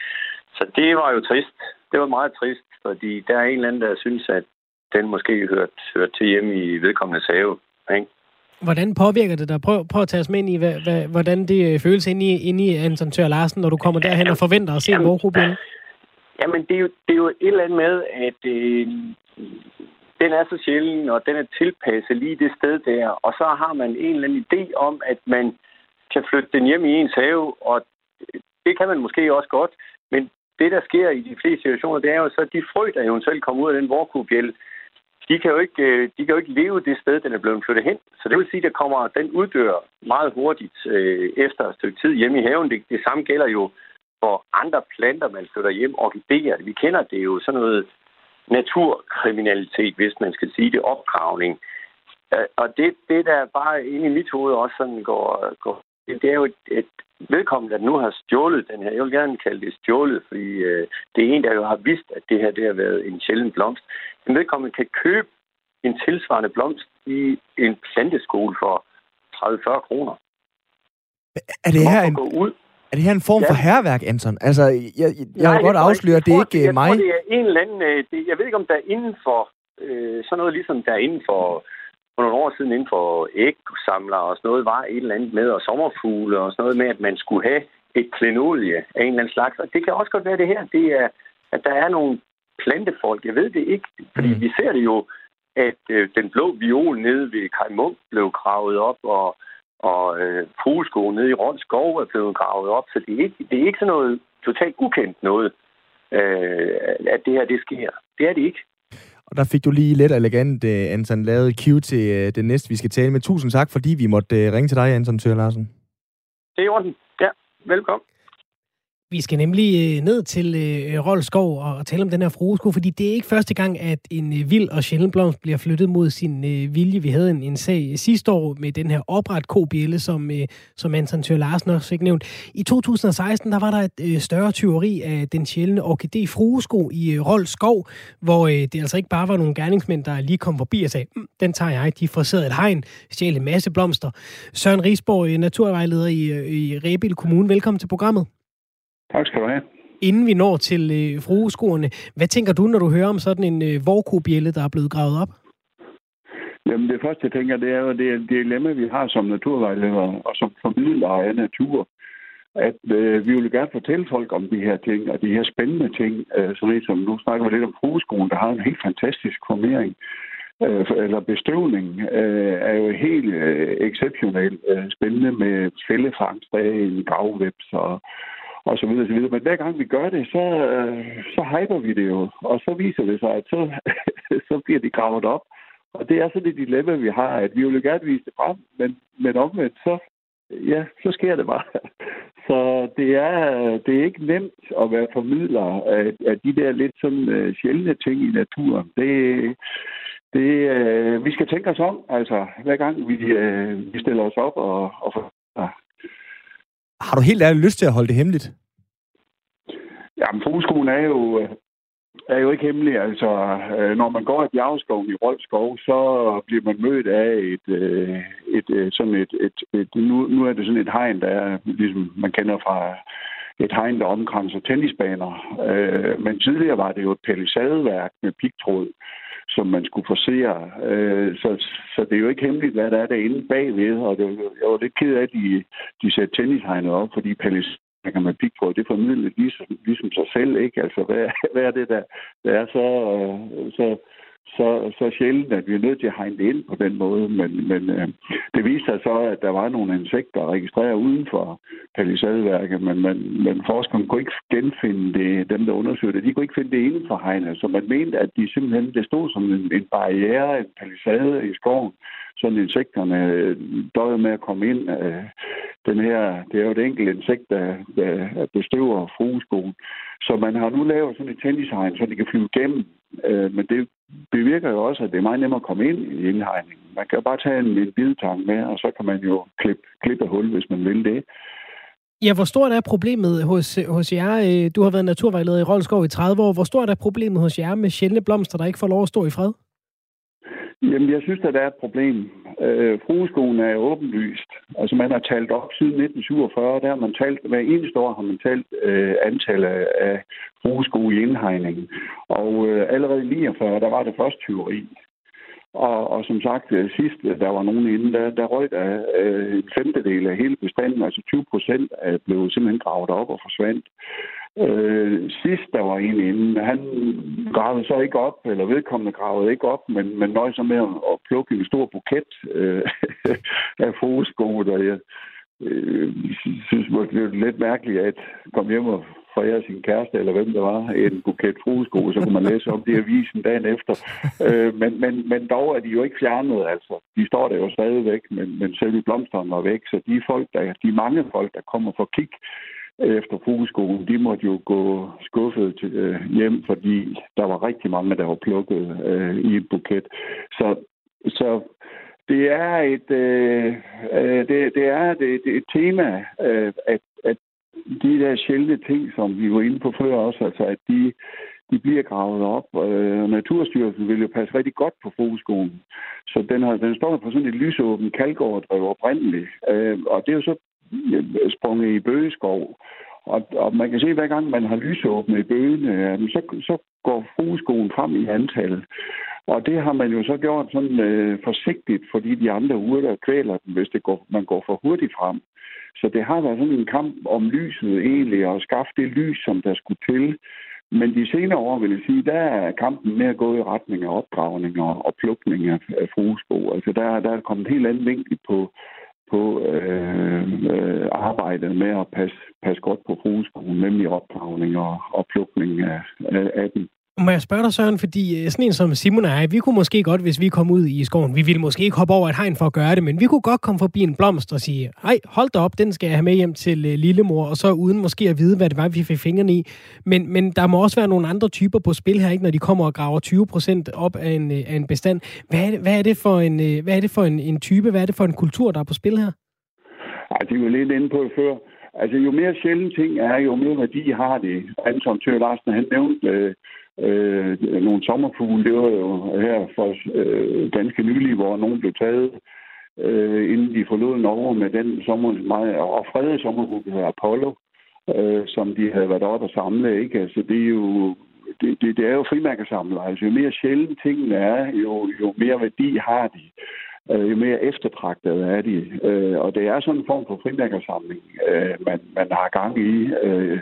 Så det var jo trist. Det var meget trist, fordi der er en eller anden, der synes, at den måske hørte, hørte til hjemme i vedkommende have. Ikke? Hvordan påvirker det dig? Prøv, prøv at tage os med ind i, hvad, hvad, hvordan det øh, føles inde i, inde i Anton Tør Larsen, når du kommer derhen og forventer at se en vorkugbjælle? Jamen, det er, jo, det er jo et eller andet med, at øh, den er så sjælden, og den er tilpasset lige det sted der. Og så har man en eller anden idé om, at man kan flytte den hjem i ens have, og det kan man måske også godt. Men det, der sker i de fleste situationer, det er jo så, at de frø, der eventuelt kommer ud af den vorkubjæl, de kan, jo ikke, øh, de kan jo ikke leve det sted, den er blevet flyttet hen. Så det vil sige, at kommer, den uddør meget hurtigt øh, efter et stykke tid hjemme i haven. Det, det samme gælder jo for andre planter, man flytter hjem. Orkideer, vi kender det jo sådan noget naturkriminalitet, hvis man skal sige det, opgravning. Øh, og det, det der bare inde i mit hoved også sådan går, går det er jo et, et vedkommende, der nu har stjålet den her. Jeg vil gerne kalde det stjålet, fordi øh, det er en, der jo har vidst, at det her det har været en sjælden blomst. En vedkommende kan købe en tilsvarende blomst i en planteskole for 30-40 kroner. Er det her en, gå ud er det her en form ja. for herværk, Anton? Altså, jeg, jeg, jeg Nej, vil godt afsløre, at det er ikke jeg mig. Tror, det er en eller anden... Øh, det, jeg ved ikke, om der er inden for... Øh, sådan noget ligesom der er inden for... For nogle år siden inden for ægsamler og sådan noget, var et eller andet med, og sommerfugle og sådan noget med, at man skulle have et klenolie af en eller anden slags. Og det kan også godt være det her. Det er, at der er nogle plantefolk. Jeg ved det ikke, fordi mm. vi ser det jo, at øh, den blå viol nede ved Kai Munk blev gravet op, og og øh, fugesko nede i Råns skov er blevet gravet op, så det er ikke, det er ikke sådan noget totalt ukendt noget, øh, at det her det sker. Det er det ikke. Og der fik du lige lidt elegant, uh, Anton, lavet cue til uh, det næste, vi skal tale med. Tusind tak, fordi vi måtte uh, ringe til dig, Anton Tør Larsen. Det er i orden. Ja, velkommen. Vi skal nemlig øh, ned til øh, Rolskov og tale om den her frueskov, fordi det er ikke første gang, at en øh, vild og sjælden blomst bliver flyttet mod sin øh, vilje. Vi havde en, en sag sidste år med den her opret kobjælle, som, øh, som Anton Tør Larsen også fik nævnt. I 2016 der var der et øh, større tyveri af den sjældne orkidé fruesko i øh, Rolskov, hvor øh, det altså ikke bare var nogle gerningsmænd, der lige kom forbi og sagde, mm, den tager jeg. De forserede et hegn, stjælte en masse blomster. Søren Risborg, øh, naturvejleder i, øh, i Rebil Kommune. Velkommen til programmet. Tak skal du have. Inden vi når til øh, frueskoerne, hvad tænker du, når du hører om sådan en øh, vorkobjælle, der er blevet gravet op? Jamen det første, jeg tænker, det er jo det, dilemma, vi har som naturvejledere og som formidlere af natur. At øh, vi vil gerne fortælle folk om de her ting, og de her spændende ting, øh, som, som nu snakker vi lidt om frueskoen, der har en helt fantastisk formering øh, eller bestøvning, øh, er jo helt øh, exceptionelt øh, spændende med fællefangst af en gravvæbs og og så videre, så videre. Men hver gang vi gør det, så, øh, så hyper vi det jo, og så viser det sig, at så, så bliver de gravet op. Og det er sådan et dilemma, vi har, at vi vil gerne vise det frem, men, men omvendt, så, ja, så sker det bare. Så det er, det er ikke nemt at være formidler af, af de der lidt sådan uh, sjældne ting i naturen. Det, det, uh, vi skal tænke os om, altså hver gang vi, uh, vi stiller os op og, og har du helt ærligt lyst til at holde det hemmeligt? Jamen, fugleskolen er jo, øh, er jo ikke hemmelig. Altså, øh, når man går i bjergskoven i Rolskov, så bliver man mødt af et, øh, et, et sådan et, et, et nu, nu er det sådan et hegn, der er, ligesom man kender fra et hegn, der omkranser tennisbaner. Men tidligere var det jo et palisadeværk med pigtråd som man skulle forsere. Øh, så, så det er jo ikke hemmeligt, hvad der er derinde bagved, og det, jeg var lidt ked af, at de, de satte tennishegnet op, fordi Palis kan man pikke på, det formidler ligesom, ligesom sig selv, ikke? Altså, hvad, hvad er det, der, der er så, øh, så, så, så sjældent, at vi er nødt til at hegne det ind på den måde. Men, men øh, det viste sig så, at der var nogle insekter registreret uden for palisadeværket, men, men, men forskerne kunne ikke genfinde det, dem der undersøgte det, de kunne ikke finde det inden for hegnet, så man mente, at de simpelthen, det stod som en, en barriere, en palisade i skoven, så insekterne øh, døjer med at komme ind. Øh, den her, det er jo et enkelt insekt, der, der bestøver frueskoen. Så man har nu lavet sådan et tennishegn, så de kan flyve Øh, Men det bevirker jo også, at det er meget nemmere at komme ind i indhegningen. Man kan jo bare tage en, en bidetang med, og så kan man jo klippe, klippe hul, hvis man vil det. Ja, hvor stort er problemet hos, hos jer? Øh, du har været naturvejleder i Rolskov i 30 år. Hvor stort er problemet hos jer med sjældne blomster, der ikke får lov at stå i fred? Jamen, jeg synes, at der er et problem. Øh, frueskolen er åbenlyst. Altså, man har talt op siden 1947, der har man talt, hver eneste år har man talt øh, antallet af frueskoe i indhegningen. Og øh, allerede i 49, der var det første tyveri. Og, og som sagt, øh, sidst øh, der var nogen inden, der, der røg der øh, en femtedel af hele bestanden, altså 20 procent, blev simpelthen gravet op og forsvandt. Øh, sidst der var en inden, han gravede så ikke op, eller vedkommende gravede ikke op, men, men nøjes med at plukke en stor buket øh, af fogesko, der jeg øh, synes, det er lidt mærkeligt at komme hjem og forære sin kæreste, eller hvem det var, en buket fruesko, så kunne man læse om det i avisen dagen efter. Øh, men, men, men dog er de jo ikke fjernet, altså. De står der jo stadigvæk, men, men selv blomsterne var væk, så de folk, der, de mange folk, der kommer for kig efter fokusskolen, de måtte jo gå skuffet til, øh, hjem, fordi der var rigtig mange, der var plukket øh, i et buket. Så, så det er et, øh, øh, det, det er et, et, et tema, øh, at, at de der sjældne ting, som vi var inde på før også, altså at de, de bliver gravet op. Øh, Naturstyrelsen vil jo passe rigtig godt på fokusskolen. Så den, har, den står på sådan et lysåben kalkoverdrev oprindeligt. Øh, og det er jo så Øh, sprunget i bøgeskov. Og, og man kan se, at hver gang man har lysåbne i bøgene, så, så går fokuskolen frem i antal. Og det har man jo så gjort sådan øh, forsigtigt, fordi de andre urter kvæler den, hvis det går, man går for hurtigt frem. Så det har været sådan en kamp om lyset egentlig, og skaffe det lys, som der skulle til. Men de senere år, vil jeg sige, der er kampen mere gået gå i retning af opgravning og, og plukning af, af fruesko. Altså der, der er kommet en helt anden vinkel på, på øh, øh, arbejdet med at passe, passe godt på frueskoen, nemlig opgravning og, og plukning af, af, af dem. Må jeg spørge dig, Søren, fordi øh, sådan en som Simon og jeg, vi kunne måske godt, hvis vi kom ud i skoven, vi ville måske ikke hoppe over et hegn for at gøre det, men vi kunne godt komme forbi en blomst og sige, hej, hold da op, den skal jeg have med hjem til øh, lillemor, og så uden måske at vide, hvad det var, vi fik fingrene i. Men, men der må også være nogle andre typer på spil her, ikke, når de kommer og graver 20 procent op af en, øh, af en bestand. Hvad er, det, hvad er det for, en, hvad er det for en, en type, hvad er det for en kultur, der er på spil her? Ej, det var lidt inde på det før. Altså, jo mere sjældent ting er, jo mere værdi har det. Anton Tør Larsen, han nævnte øh, øh, nogle sommerfugle. Det var jo her for øh, ganske nylig, hvor nogen blev taget, øh, inden de forlod Norge med den sommer, meget, og fredede sommerfugle, der Apollo, øh, som de havde været oppe og samle. Ikke? Altså, det er jo det, det, det er jo frimærkesamler. Altså, jo mere sjældent tingene er, jo, jo mere værdi har de øh, jo mere eftertragtede er de. Øh, og det er sådan en form for frimærkersamling, øh, man, man har gang i, øh,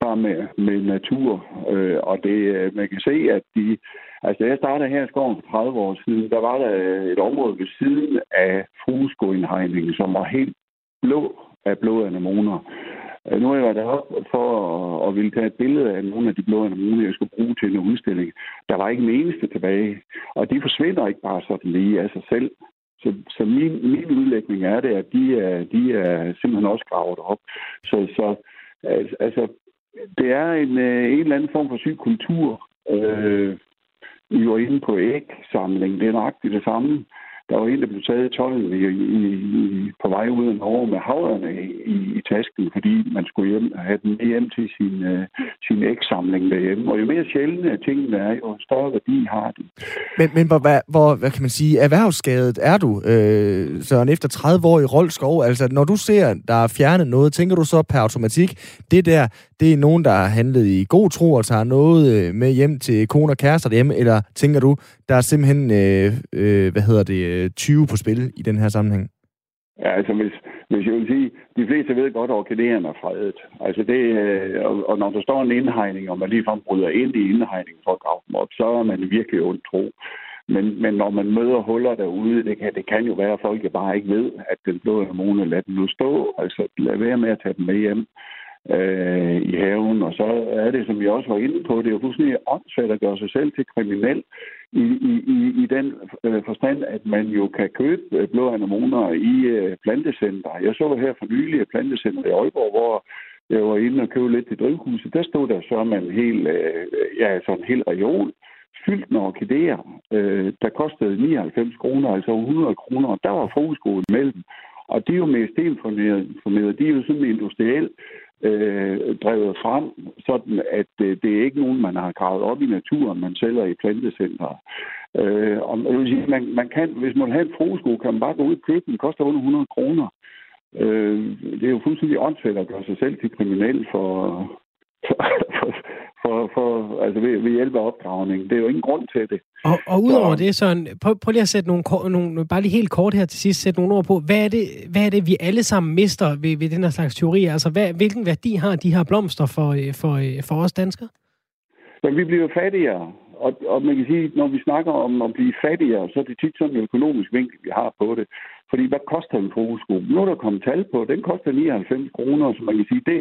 bare med, med natur. Øh, og det, øh, man kan se, at de... Altså, da jeg startede her i skoven for 30 år siden, der var der øh, et område ved siden af frueskoindhegningen, som var helt blå af blå anemoner. Øh, nu har jeg været deroppe for at, at ville tage et billede af nogle af de blå anemoner, jeg skulle bruge til en udstilling. Der var ikke en eneste tilbage. Og de forsvinder ikke bare sådan lige af sig selv. Så, så min, min udlægning er det, at de er, de er simpelthen også gravet op. Så, så altså, det er en, øh, en eller anden form for syg kultur. Øh, I var inde på ægsamling. Det er nøjagtigt det samme. Der var en, der blev taget i tøjet i, i, i, på vej ud af Norge med haverne i, i tasken, fordi man skulle hjem, have den hjem til sin, øh, sin ægsamling derhjemme. Og jo mere sjældne tingene er, jo større værdi har de. Men, men hvor, hvor, hvad kan man sige, erhvervsskadet er du, øh, Søren, efter 30 år i Rolskov? Altså, når du ser, der er fjernet noget, tænker du så per automatik, det der, det er nogen, der har handlet i god tro og tager noget øh, med hjem til kone og kærester derhjemme, eller tænker du, der er simpelthen, øh, øh, hvad hedder det, øh, Øh, 20 på spil i den her sammenhæng? Ja, altså hvis, hvis jeg vil sige, de fleste ved godt, at orkidéerne er fredet. Altså det, øh, og, og når der står en indhegning, og man ligefrem bryder ind i indhegningen for at grave dem op, så er man virkelig ondt tro. Men, men når man møder huller derude, det kan, det kan jo være, at folk bare ikke ved, at den blå hormone lader den nu stå. Altså lad være med at tage den med hjem øh, i haven. Og så er det, som vi også var inde på, det er jo fuldstændig åndssvagt at gøre sig selv til kriminel i, i, i, i den øh, forstand, at man jo kan købe øh, blå anemoner i øh, plantecenter. Jeg så her for nylig et plantecenter i Aalborg, hvor jeg var inde og købe lidt til drivhuset. Der stod der så man en hel, øh, ja, så en hel reol fyldt med orkideer, øh, der kostede 99 kroner, altså 100 kroner, og der var fokuskolen mellem. Og det er jo med stenformeret, de er jo sådan industrielt øh, drevet frem, sådan at øh, det er ikke nogen, man har gravet op i naturen, man sælger i plantecenter. Øh, og jeg vil sige, man, man kan, hvis man har en frosko, kan man bare gå ud og købe den, det koster under 100 kroner. Øh, det er jo fuldstændig åndssvagt at gøre sig selv til kriminel for, for, for, for altså ved, ved hjælp af opgravning. Det er jo ingen grund til det. Og, og udover så, det, så prøv, prøv lige at sætte nogle, nogle, bare lige helt kort her til sidst, sætte nogle ord på, hvad er det, hvad er det vi alle sammen mister ved, ved den her slags teori? Altså, hvad, hvilken værdi har de her blomster for, øh, for, øh, for os danskere? Men vi bliver fattigere, og, og man kan sige, når vi snakker om at blive fattigere, så er det tit sådan en økonomisk vinkel, vi har på det. Fordi hvad koster en fokusko? Nu er der kommet tal på, den koster 99 kroner, så man kan sige, det,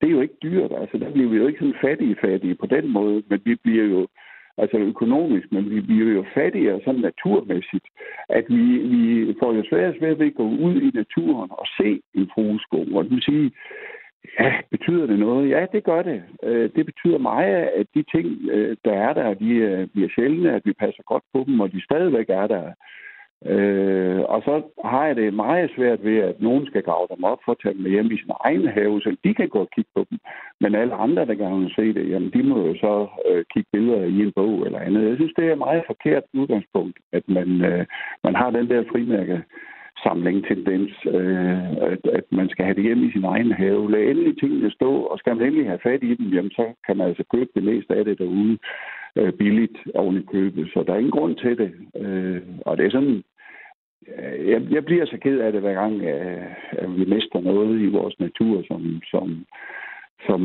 det er jo ikke dyrt. Altså, der bliver vi jo ikke sådan fattige-fattige på den måde, men vi bliver jo altså økonomisk, men vi bliver jo fattigere sådan naturmæssigt, at vi, vi får jo svært svært ved at gå ud i naturen og se en frueskov, Og det vil sige, ja, betyder det noget? Ja, det gør det. Øh, det betyder meget, at de ting, øh, der er der, de øh, bliver sjældne, at vi passer godt på dem, og de stadigvæk er der. Øh, og så har jeg det meget svært ved, at nogen skal grave dem op for at tage dem med hjem i sin egen have, så de kan gå og kigge på dem. Men alle andre, der gerne vil se det, jamen de må jo så øh, kigge billeder i en bog eller andet. Jeg synes, det er et meget forkert udgangspunkt, at man, øh, man har den der frimærke samling tendens, øh, at, at man skal have det hjem i sin egen have. Lad endelig tingene stå, og skal man endelig have fat i dem, jamen så kan man altså købe det meste af det derude øh, billigt oven i købet. Så der er ingen grund til det. Øh, og det er sådan, øh, jeg, jeg bliver så ked af det hver gang, øh, at vi mister noget i vores natur, som, som, som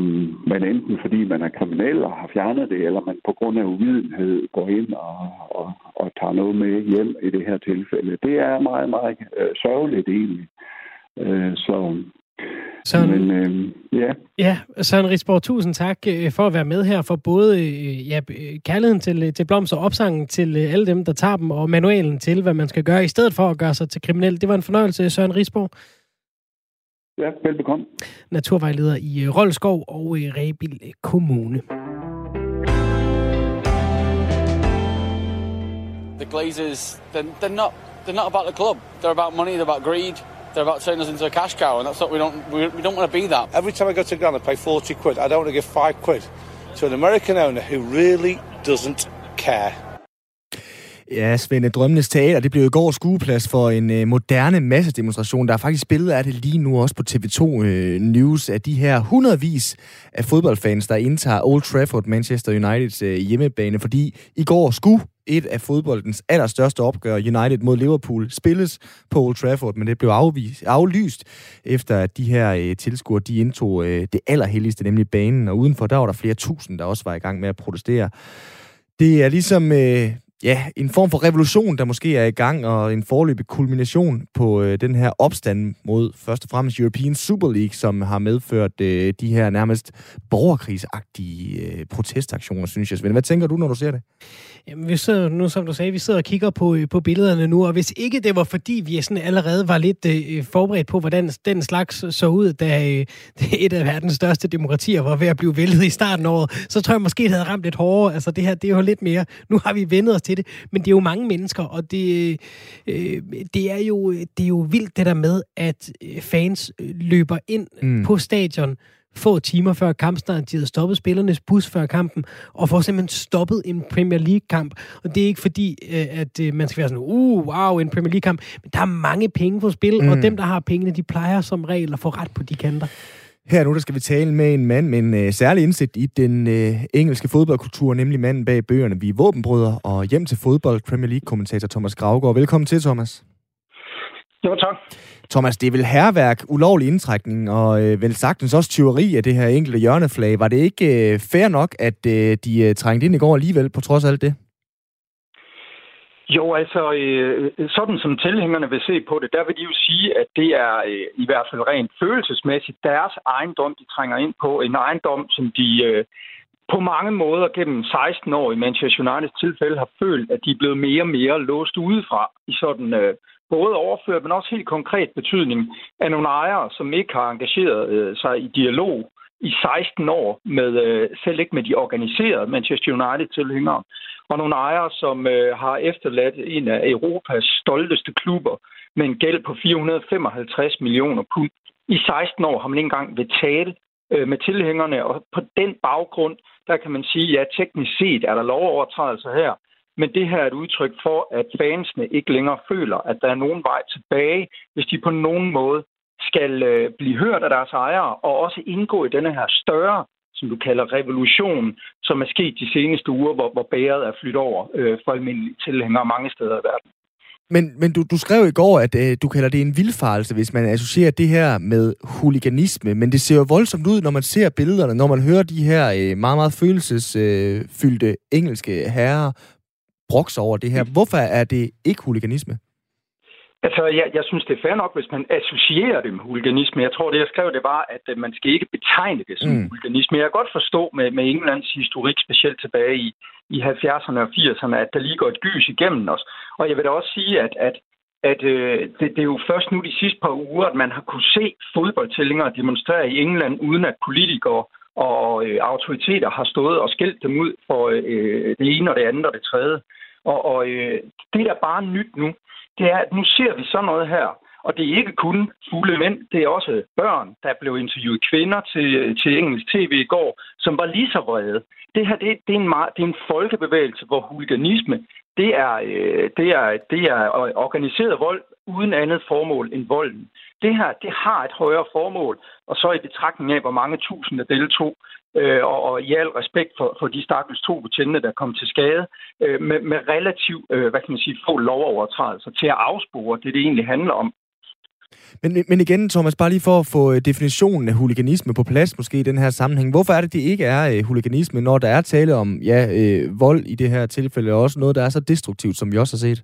man enten fordi man er kriminel og har fjernet det, eller man på grund af uvidenhed går ind og, og, og tager noget med hjem i det her tilfælde. Det er meget, meget øh, sørgeligt egentlig. Øh, så Søren, Men, øh, ja. ja, Søren Risborg, tusind tak øh, for at være med her, for både øh, ja, kærligheden til, øh, til blomster, opsangen til alle dem, der tager dem, og manualen til, hvad man skal gøre, i stedet for at gøre sig til kriminel. Det var en fornøjelse, Søren Risborg. Ja, velbekomme. Naturvejleder i Roldskov og i Rebil Kommune. The Glazers, they're, they're, not, they're not about the club. They're about money, they're about greed. They're about turning us into a cash cow, and that's what we don't. We, we don't want to be that. Every time I go to Ghana, I pay forty quid. I don't want to give five quid to an American owner who really doesn't care. Ja, Svende, Drømmenes Teater, det blev i går skueplads for en øh, moderne massedemonstration. Der er faktisk billeder af det lige nu også på TV2 øh, News af de her hundredvis af fodboldfans, der indtager Old Trafford, Manchester Uniteds øh, hjemmebane, fordi i går skulle et af fodboldens allerstørste opgør, United mod Liverpool, spilles på Old Trafford, men det blev afvist, aflyst, efter at de her øh, tilskuere, de indtog øh, det allerhelligste, nemlig banen, og udenfor, der var der flere tusind, der også var i gang med at protestere. Det er ligesom øh, ja, en form for revolution, der måske er i gang, og en forløbig kulmination på øh, den her opstand mod først og fremmest European Super League, som har medført øh, de her nærmest borgerkrigsagtige øh, protestaktioner, synes jeg. Svend, hvad tænker du, når du ser det? Jamen, vi sidder nu, som du sagde, vi sidder og kigger på, øh, på billederne nu, og hvis ikke det var fordi, vi sådan allerede var lidt øh, øh forberedt på, hvordan den slags så ud, da øh, et af verdens største demokratier var ved at blive væltet i starten af året, så tror jeg måske, det havde ramt lidt hårdere. Altså det her, det er jo lidt mere, nu har vi vendet os til det, men det er jo mange mennesker, og det, øh, det, er, jo, det er jo vildt det der med, at øh, fans øh, løber ind mm. på stadion, få timer før kampstart. De havde stoppet spillernes bus før kampen, og får simpelthen stoppet en Premier League-kamp. Og det er ikke fordi, øh, at man skal være sådan, uh, wow, en Premier League-kamp. Men der er mange penge på spil, mm. og dem, der har pengene, de plejer som regel at få ret på de kanter. Her nu der skal vi tale med en mand med en øh, særlig indsigt i den øh, engelske fodboldkultur, nemlig manden bag bøgerne Vi er våbenbrødre og hjem til fodbold, Premier League-kommentator Thomas Gravgaard. Velkommen til, Thomas. Jo, tak. Thomas, det er vel herværk, ulovlig indtrækning og øh, vel sagtens også tyveri af det her enkelte hjørneflag. Var det ikke øh, fair nok, at øh, de øh, trængte ind i går alligevel, på trods af alt det? Jo, altså, øh, sådan som tilhængerne vil se på det, der vil de jo sige, at det er øh, i hvert fald rent følelsesmæssigt deres ejendom, de trænger ind på. En ejendom, som de øh, på mange måder gennem 16 år i Manchester Uniteds tilfælde har følt, at de er blevet mere og mere låst udefra i sådan øh, både overført, men også helt konkret betydning af nogle ejere, som ikke har engageret øh, sig i dialog i 16 år, med øh, selv ikke med de organiserede Manchester United-tilhængere, og nogle ejere, som øh, har efterladt en af Europas stolteste klubber med en gæld på 455 millioner pund. I 16 år har man ikke engang betalt øh, med tilhængerne, og på den baggrund, der kan man sige, ja, teknisk set er der lovovertrædelser her, men det her er et udtryk for, at fansene ikke længere føler, at der er nogen vej tilbage, hvis de på nogen måde skal øh, blive hørt af deres ejere, og også indgå i denne her større, som du kalder revolution, som er sket de seneste uger, hvor, hvor bæret er flyttet over øh, for almindelige tilhængere mange steder i verden. Men, men du, du skrev i går, at øh, du kalder det en vildfarelse, hvis man associerer det her med huliganisme. Men det ser jo voldsomt ud, når man ser billederne, når man hører de her øh, meget, meget følelsesfyldte øh, engelske herrer brokse over det her. Hvorfor er det ikke huliganisme? Altså, jeg, jeg synes, det er fair nok, hvis man associerer det med huliganisme. Jeg tror, det jeg skrev, det var, at øh, man skal ikke betegne det som mm. huliganisme. Jeg kan godt forstå med, med Englands historik, specielt tilbage i, i 70'erne og 80'erne, at der lige går et gys igennem os. Og jeg vil da også sige, at, at, at øh, det, det er jo først nu de sidste par uger, at man har kunne se fodboldtællinger demonstrere i England, uden at politikere og øh, autoriteter har stået og skældt dem ud for øh, det ene og det andet og det tredje. Og, og øh, det, der bare nyt nu, det er, at nu ser vi sådan noget her, og det er ikke kun fulde mænd, det er også børn, der blev interviewet kvinder til, til engelsk tv i går, som var lige så vrede. Det her, det, det, er, en meget, det er en folkebevægelse, hvor huliganisme, det er, øh, det, er, det er øh, organiseret vold uden andet formål end volden. Det her, det har et højere formål, og så i betragtning af, hvor mange tusinde deltog, øh, og, og i al respekt for, for de stakkels to betjente, der kom til skade, øh, med, med relativt, øh, hvad kan man sige, få lovovertrædelser til at afspore det, det egentlig handler om. Men, men igen, Thomas, bare lige for at få øh, definitionen af huliganisme på plads måske i den her sammenhæng. Hvorfor er det, det ikke er øh, huliganisme, når der er tale om ja, øh, vold i det her tilfælde, og også noget, der er så destruktivt, som vi også har set?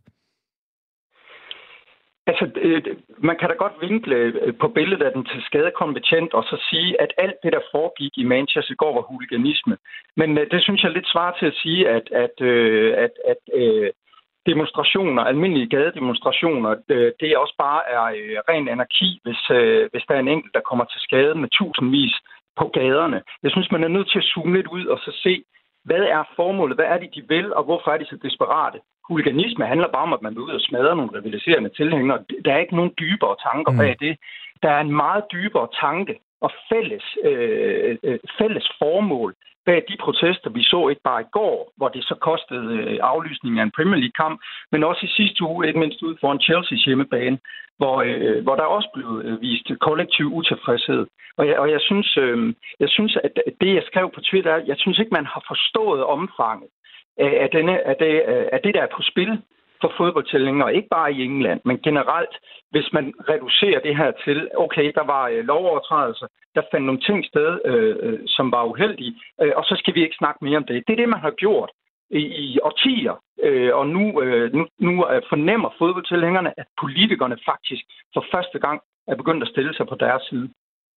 Altså, øh, man kan da godt vinkle øh, på billedet af den til skadekommende betjent og så sige, at alt det, der foregik i Manchester i går, var huliganisme. Men øh, det synes jeg er lidt svar til at sige, at, at, øh, at, at, øh, demonstrationer, almindelige gadedemonstrationer, øh, det også bare er ren anarki, hvis, hvis der er en enkelt, der kommer til skade med tusindvis på gaderne. Jeg synes, man er nødt til at zoome lidt ud og så se, hvad er formålet? Hvad er det, de vil, og hvorfor er de så desperate? Huliganisme handler bare om, at man vil ud og smadre nogle rivaliserende tilhængere. Der er ikke nogen dybere tanker mm. bag det. Der er en meget dybere tanke og fælles, øh, øh, fælles formål bag de protester, vi så ikke bare i går, hvor det så kostede øh, aflysningen af en Premier League-kamp, men også i sidste uge, ikke mindst ud foran Chelsea's hjemmebane, hvor, øh, hvor der også blev øh, vist kollektiv utilfredshed. Og jeg, og jeg synes, øh, jeg synes, at det, jeg skrev på Twitter, jeg synes ikke, man har forstået omfanget af, denne, af, det, øh, af det, der er på spil for fodboldtællinger, ikke bare i England, men generelt, hvis man reducerer det her til, okay, der var øh, lovovertrædelser, der fandt nogle ting sted, øh, øh, som var uheldige, øh, og så skal vi ikke snakke mere om det. Det er det, man har gjort i, i årtier, øh, og nu, øh, nu, nu øh, fornemmer fodboldtilhængerne, at politikerne faktisk for første gang er begyndt at stille sig på deres side.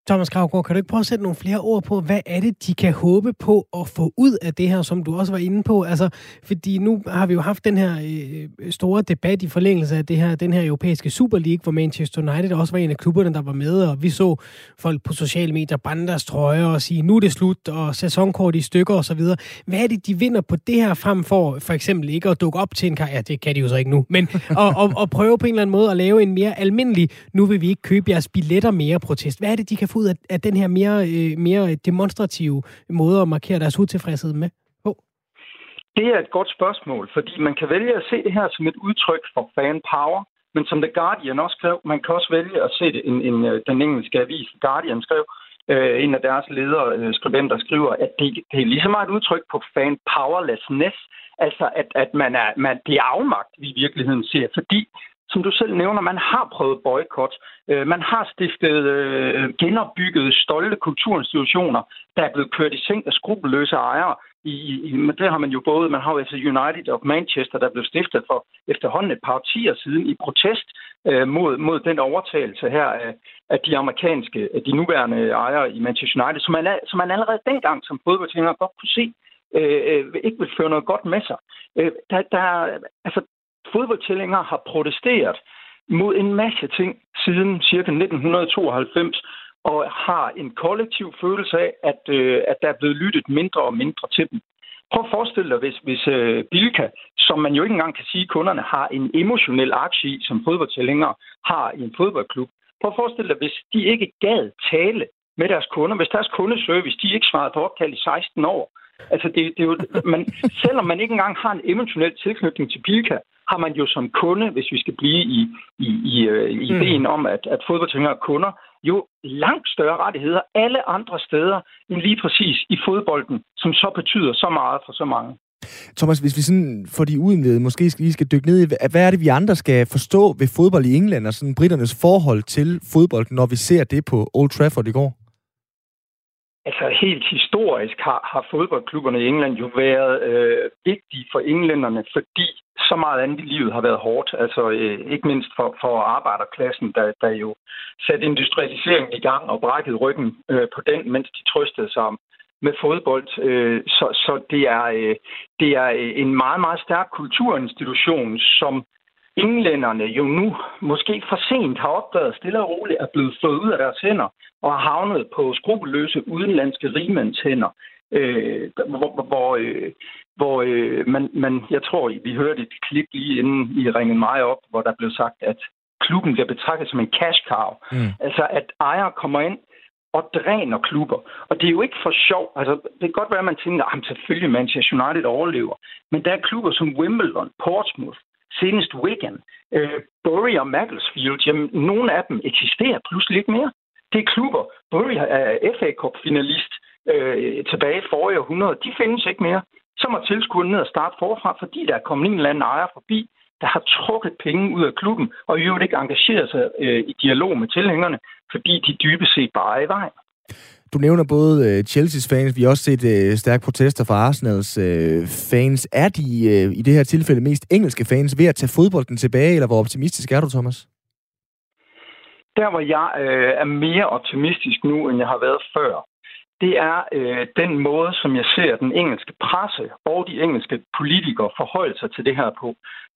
Thomas Kravgaard, kan du ikke prøve at sætte nogle flere ord på, hvad er det, de kan håbe på at få ud af det her, som du også var inde på? Altså, fordi nu har vi jo haft den her øh, store debat i forlængelse af det her, den her europæiske Super League, hvor Manchester United også var en af klubberne, der var med, og vi så folk på sociale medier brænde deres trøjer og sige, nu er det slut, og sæsonkort i stykker osv. Hvad er det, de vinder på det her frem for for eksempel ikke at dukke op til en karriere, ja, det kan de jo så ikke nu, men at, og, og prøve på en eller anden måde at lave en mere almindelig, nu vil vi ikke købe jeres billetter mere protest. Hvad er det, de kan få ud af, af den her mere, øh, mere demonstrative måde at markere deres utilfredshed med? Oh. Det er et godt spørgsmål, fordi man kan vælge at se det her som et udtryk for fan power, men som The Guardian også skrev, man kan også vælge at se det, en, en, øh, den engelske avis Guardian skrev, øh, en af deres ledere, øh, skribenter, skriver, at det, det er lige så meget et udtryk på fan powerlessness, altså at, at man er, man, det er afmagt, vi i virkeligheden ser, fordi som du selv nævner, man har prøvet boykot. Øh, man har stiftet øh, genopbygget stolte kulturinstitutioner, der er blevet kørt i seng af skrupelløse ejere. i, i, men det har man jo både, man har jo altså United of Manchester, der blev stiftet for efterhånden et par årtier siden i protest øh, mod, mod den overtagelse her af, af de amerikanske, af de nuværende ejere i Manchester United, som man, som man allerede dengang som fodboldtænger godt kunne se, øh, øh ikke vil føre noget godt med sig. Øh, der, der, altså, fodboldtællinger har protesteret mod en masse ting siden cirka 1992, og har en kollektiv følelse af, at, øh, at der er blevet lyttet mindre og mindre til dem. Prøv at forestille dig, hvis, hvis øh, Bilka, som man jo ikke engang kan sige, kunderne har en emotionel aktie i, som fodboldtilhængere har i en fodboldklub. Prøv at forestille dig, hvis de ikke gad tale med deres kunder, hvis deres kundeservice, de ikke svarede på opkald i 16 år. Altså, det, det er jo, man, selvom man ikke engang har en emotionel tilknytning til Bilka, har man jo som kunde, hvis vi skal blive i, i, i, øh, mm. ideen om, at, at fodboldtængere er kunder, jo langt større rettigheder alle andre steder end lige præcis i fodbolden, som så betyder så meget for så mange. Thomas, hvis vi sådan for de udenvede måske lige skal dykke ned i, hvad er det, vi andre skal forstå ved fodbold i England og sådan britternes forhold til fodbold, når vi ser det på Old Trafford i går? Altså helt historisk har, har fodboldklubberne i England jo været øh, vigtige for englænderne, fordi så meget andet i livet har været hårdt. Altså øh, ikke mindst for, for arbejderklassen, der, der jo satte industrialiseringen i gang og brækkede ryggen øh, på den, mens de trøstede sig med fodbold. Øh, så så det, er, øh, det er øh, en meget, meget stærk kulturinstitution, som englænderne jo nu måske for sent har opdaget stille og roligt er blevet fået ud af deres hænder og har havnet på skrupelløse udenlandske rigmænds hænder. Øh, hvor, hvor, øh, hvor øh, man, man, jeg tror, vi hørte et klip lige inden I ringede mig op, hvor der blev sagt, at klubben bliver betragtet som en cash cow. Mm. Altså, at ejere kommer ind og dræner klubber. Og det er jo ikke for sjov. Altså, det kan godt være, at man tænker, at selvfølgelig Manchester United overlever. Men der er klubber som Wimbledon, Portsmouth, senest Wigan, øh, Bury og Macclesfield, jamen, nogle af dem eksisterer pludselig ikke mere. Det er klubber. Bury er FA Cup-finalist øh, tilbage i forrige århundrede. De findes ikke mere. Så må tilskuerne ned og starte forfra, fordi der er kommet en eller anden ejer forbi, der har trukket penge ud af klubben, og i øvrigt ikke engageret sig øh, i dialog med tilhængerne, fordi de dybest set bare er i vejen. Du nævner både øh, Chelsea's fans, vi har også set øh, stærke protester fra Arsenals øh, fans. Er de øh, i det her tilfælde mest engelske fans ved at tage fodbolden tilbage, eller hvor optimistisk er du, Thomas? Der, hvor jeg øh, er mere optimistisk nu, end jeg har været før, det er øh, den måde, som jeg ser den engelske presse og de engelske politikere forholde sig til det her på.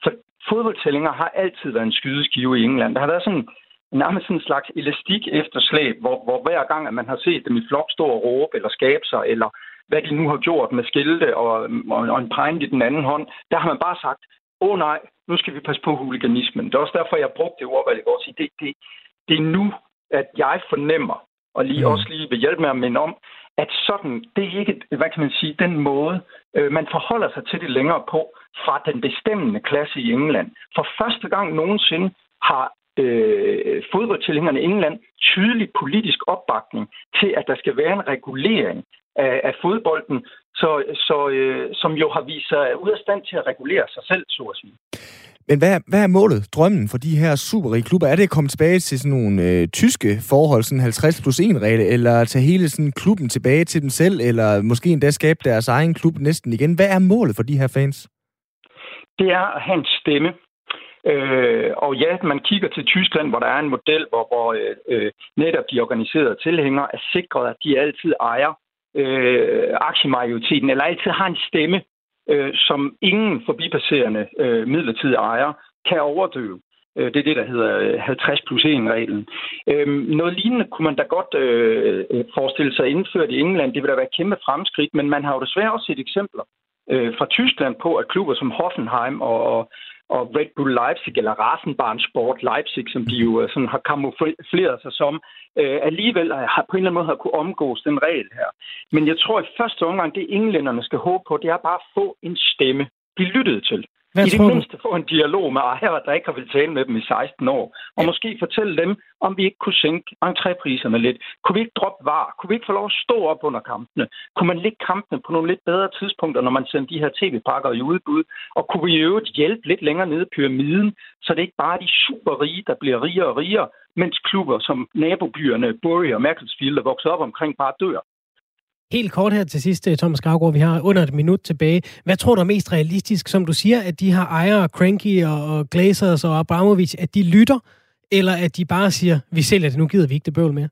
For fodboldtællinger har altid været en skydeskive i England. Der har været sådan nærmest sådan en slags elastik efterslæb, hvor, hvor hver gang, at man har set dem i flok stå og råbe eller skabe sig, eller hvad de nu har gjort med skilte og, og, og en pegn i den anden hånd, der har man bare sagt, åh oh, nej, nu skal vi passe på huliganismen. Det er også derfor, jeg brugte det ord, hvad det går. Det, det, det er nu, at jeg fornemmer, og lige mm. også lige vil hjælpe med at minde om, at sådan, det er ikke, hvad kan man sige, den måde, øh, man forholder sig til det længere på fra den bestemmende klasse i England. For første gang nogensinde har øh, fodboldtilhængerne i England tydelig politisk opbakning til, at der skal være en regulering af, af fodbolden, så, så, øh, som jo har vist sig ud af stand til at regulere sig selv, så at sige. Men hvad, hvad er målet, drømmen for de her superrige klubber? Er det at komme tilbage til sådan nogle øh, tyske forhold, sådan 50 plus 1 regel, eller tage hele sådan klubben tilbage til dem selv, eller måske endda skabe deres egen klub næsten igen? Hvad er målet for de her fans? Det er at have en stemme. Øh, og ja, man kigger til Tyskland, hvor der er en model, hvor, hvor øh, øh, netop de organiserede tilhængere er sikret, at de altid ejer øh, aktiemajoriteten, eller altid har en stemme, øh, som ingen forbipasserende øh, midlertidige ejer kan overdøve. Øh, det er det, der hedder øh, 50 plus 1-reglen. Øh, noget lignende kunne man da godt øh, forestille sig indført i England. Det vil da være et kæmpe fremskridt, men man har jo desværre også set eksempler øh, fra Tyskland på, at klubber som Hoffenheim og, og Red Bull Leipzig, eller Rasenbahnsport Leipzig, som de jo øh, sådan har kamufleret sig som, øh, alligevel har på en eller anden måde har kunne omgås den regel her. Men jeg tror i første omgang, det englænderne skal håbe på, det er bare at få en stemme, blive lyttet til. Hvad I det mindste få en dialog med ejere, der ikke har vil tale med dem i 16 år. Og ja. måske fortælle dem, om vi ikke kunne sænke entrépriserne lidt. Kunne vi ikke droppe var? Kunne vi ikke få lov at stå op under kampene? Kunne man lægge kampene på nogle lidt bedre tidspunkter, når man sender de her tv-pakker i udbud? Og kunne vi i øvrigt hjælpe lidt længere nede i pyramiden, så det ikke bare er de super rige, der bliver rigere og rigere, mens klubber som nabobyerne Bury og Macclesfield er vokset op omkring bare dør? Helt kort her til sidst, øh, Thomas Gravgaard, vi har under et minut tilbage. Hvad tror du er mest realistisk, som du siger, at de har ejere, Cranky og Glazers og Abramovic, at de lytter, eller at de bare siger, vi sælger det, nu gider vi ikke det bøvl mere?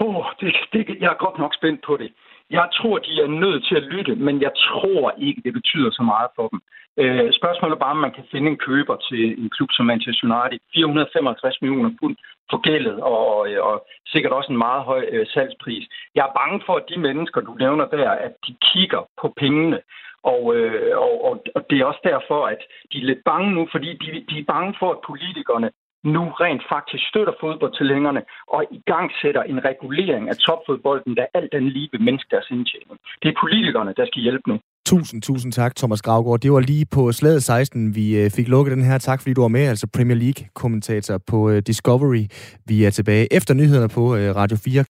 Åh, oh, det, det, jeg er godt nok spændt på det. Jeg tror, de er nødt til at lytte, men jeg tror ikke, det betyder så meget for dem. Øh, spørgsmålet er bare, om man kan finde en køber til en klub som Manchester United. 455 millioner pund forgældet, og, og, øh, og sikkert også en meget høj øh, salgspris. Jeg er bange for, at de mennesker, du nævner der, at de kigger på pengene. Og, øh, og, og, og det er også derfor, at de er lidt bange nu, fordi de, de er bange for, at politikerne nu rent faktisk støtter fodboldtilhængerne og i gang sætter en regulering af topfodbolden, der alt den lige vil mindske deres indtjening. Det er politikerne, der skal hjælpe nu. Tusind, tusind tak, Thomas Gravgaard. Det var lige på slaget 16, vi øh, fik lukket den her. Tak, fordi du var med, altså Premier League-kommentator på øh, Discovery. Vi er tilbage efter nyhederne på øh, Radio 4.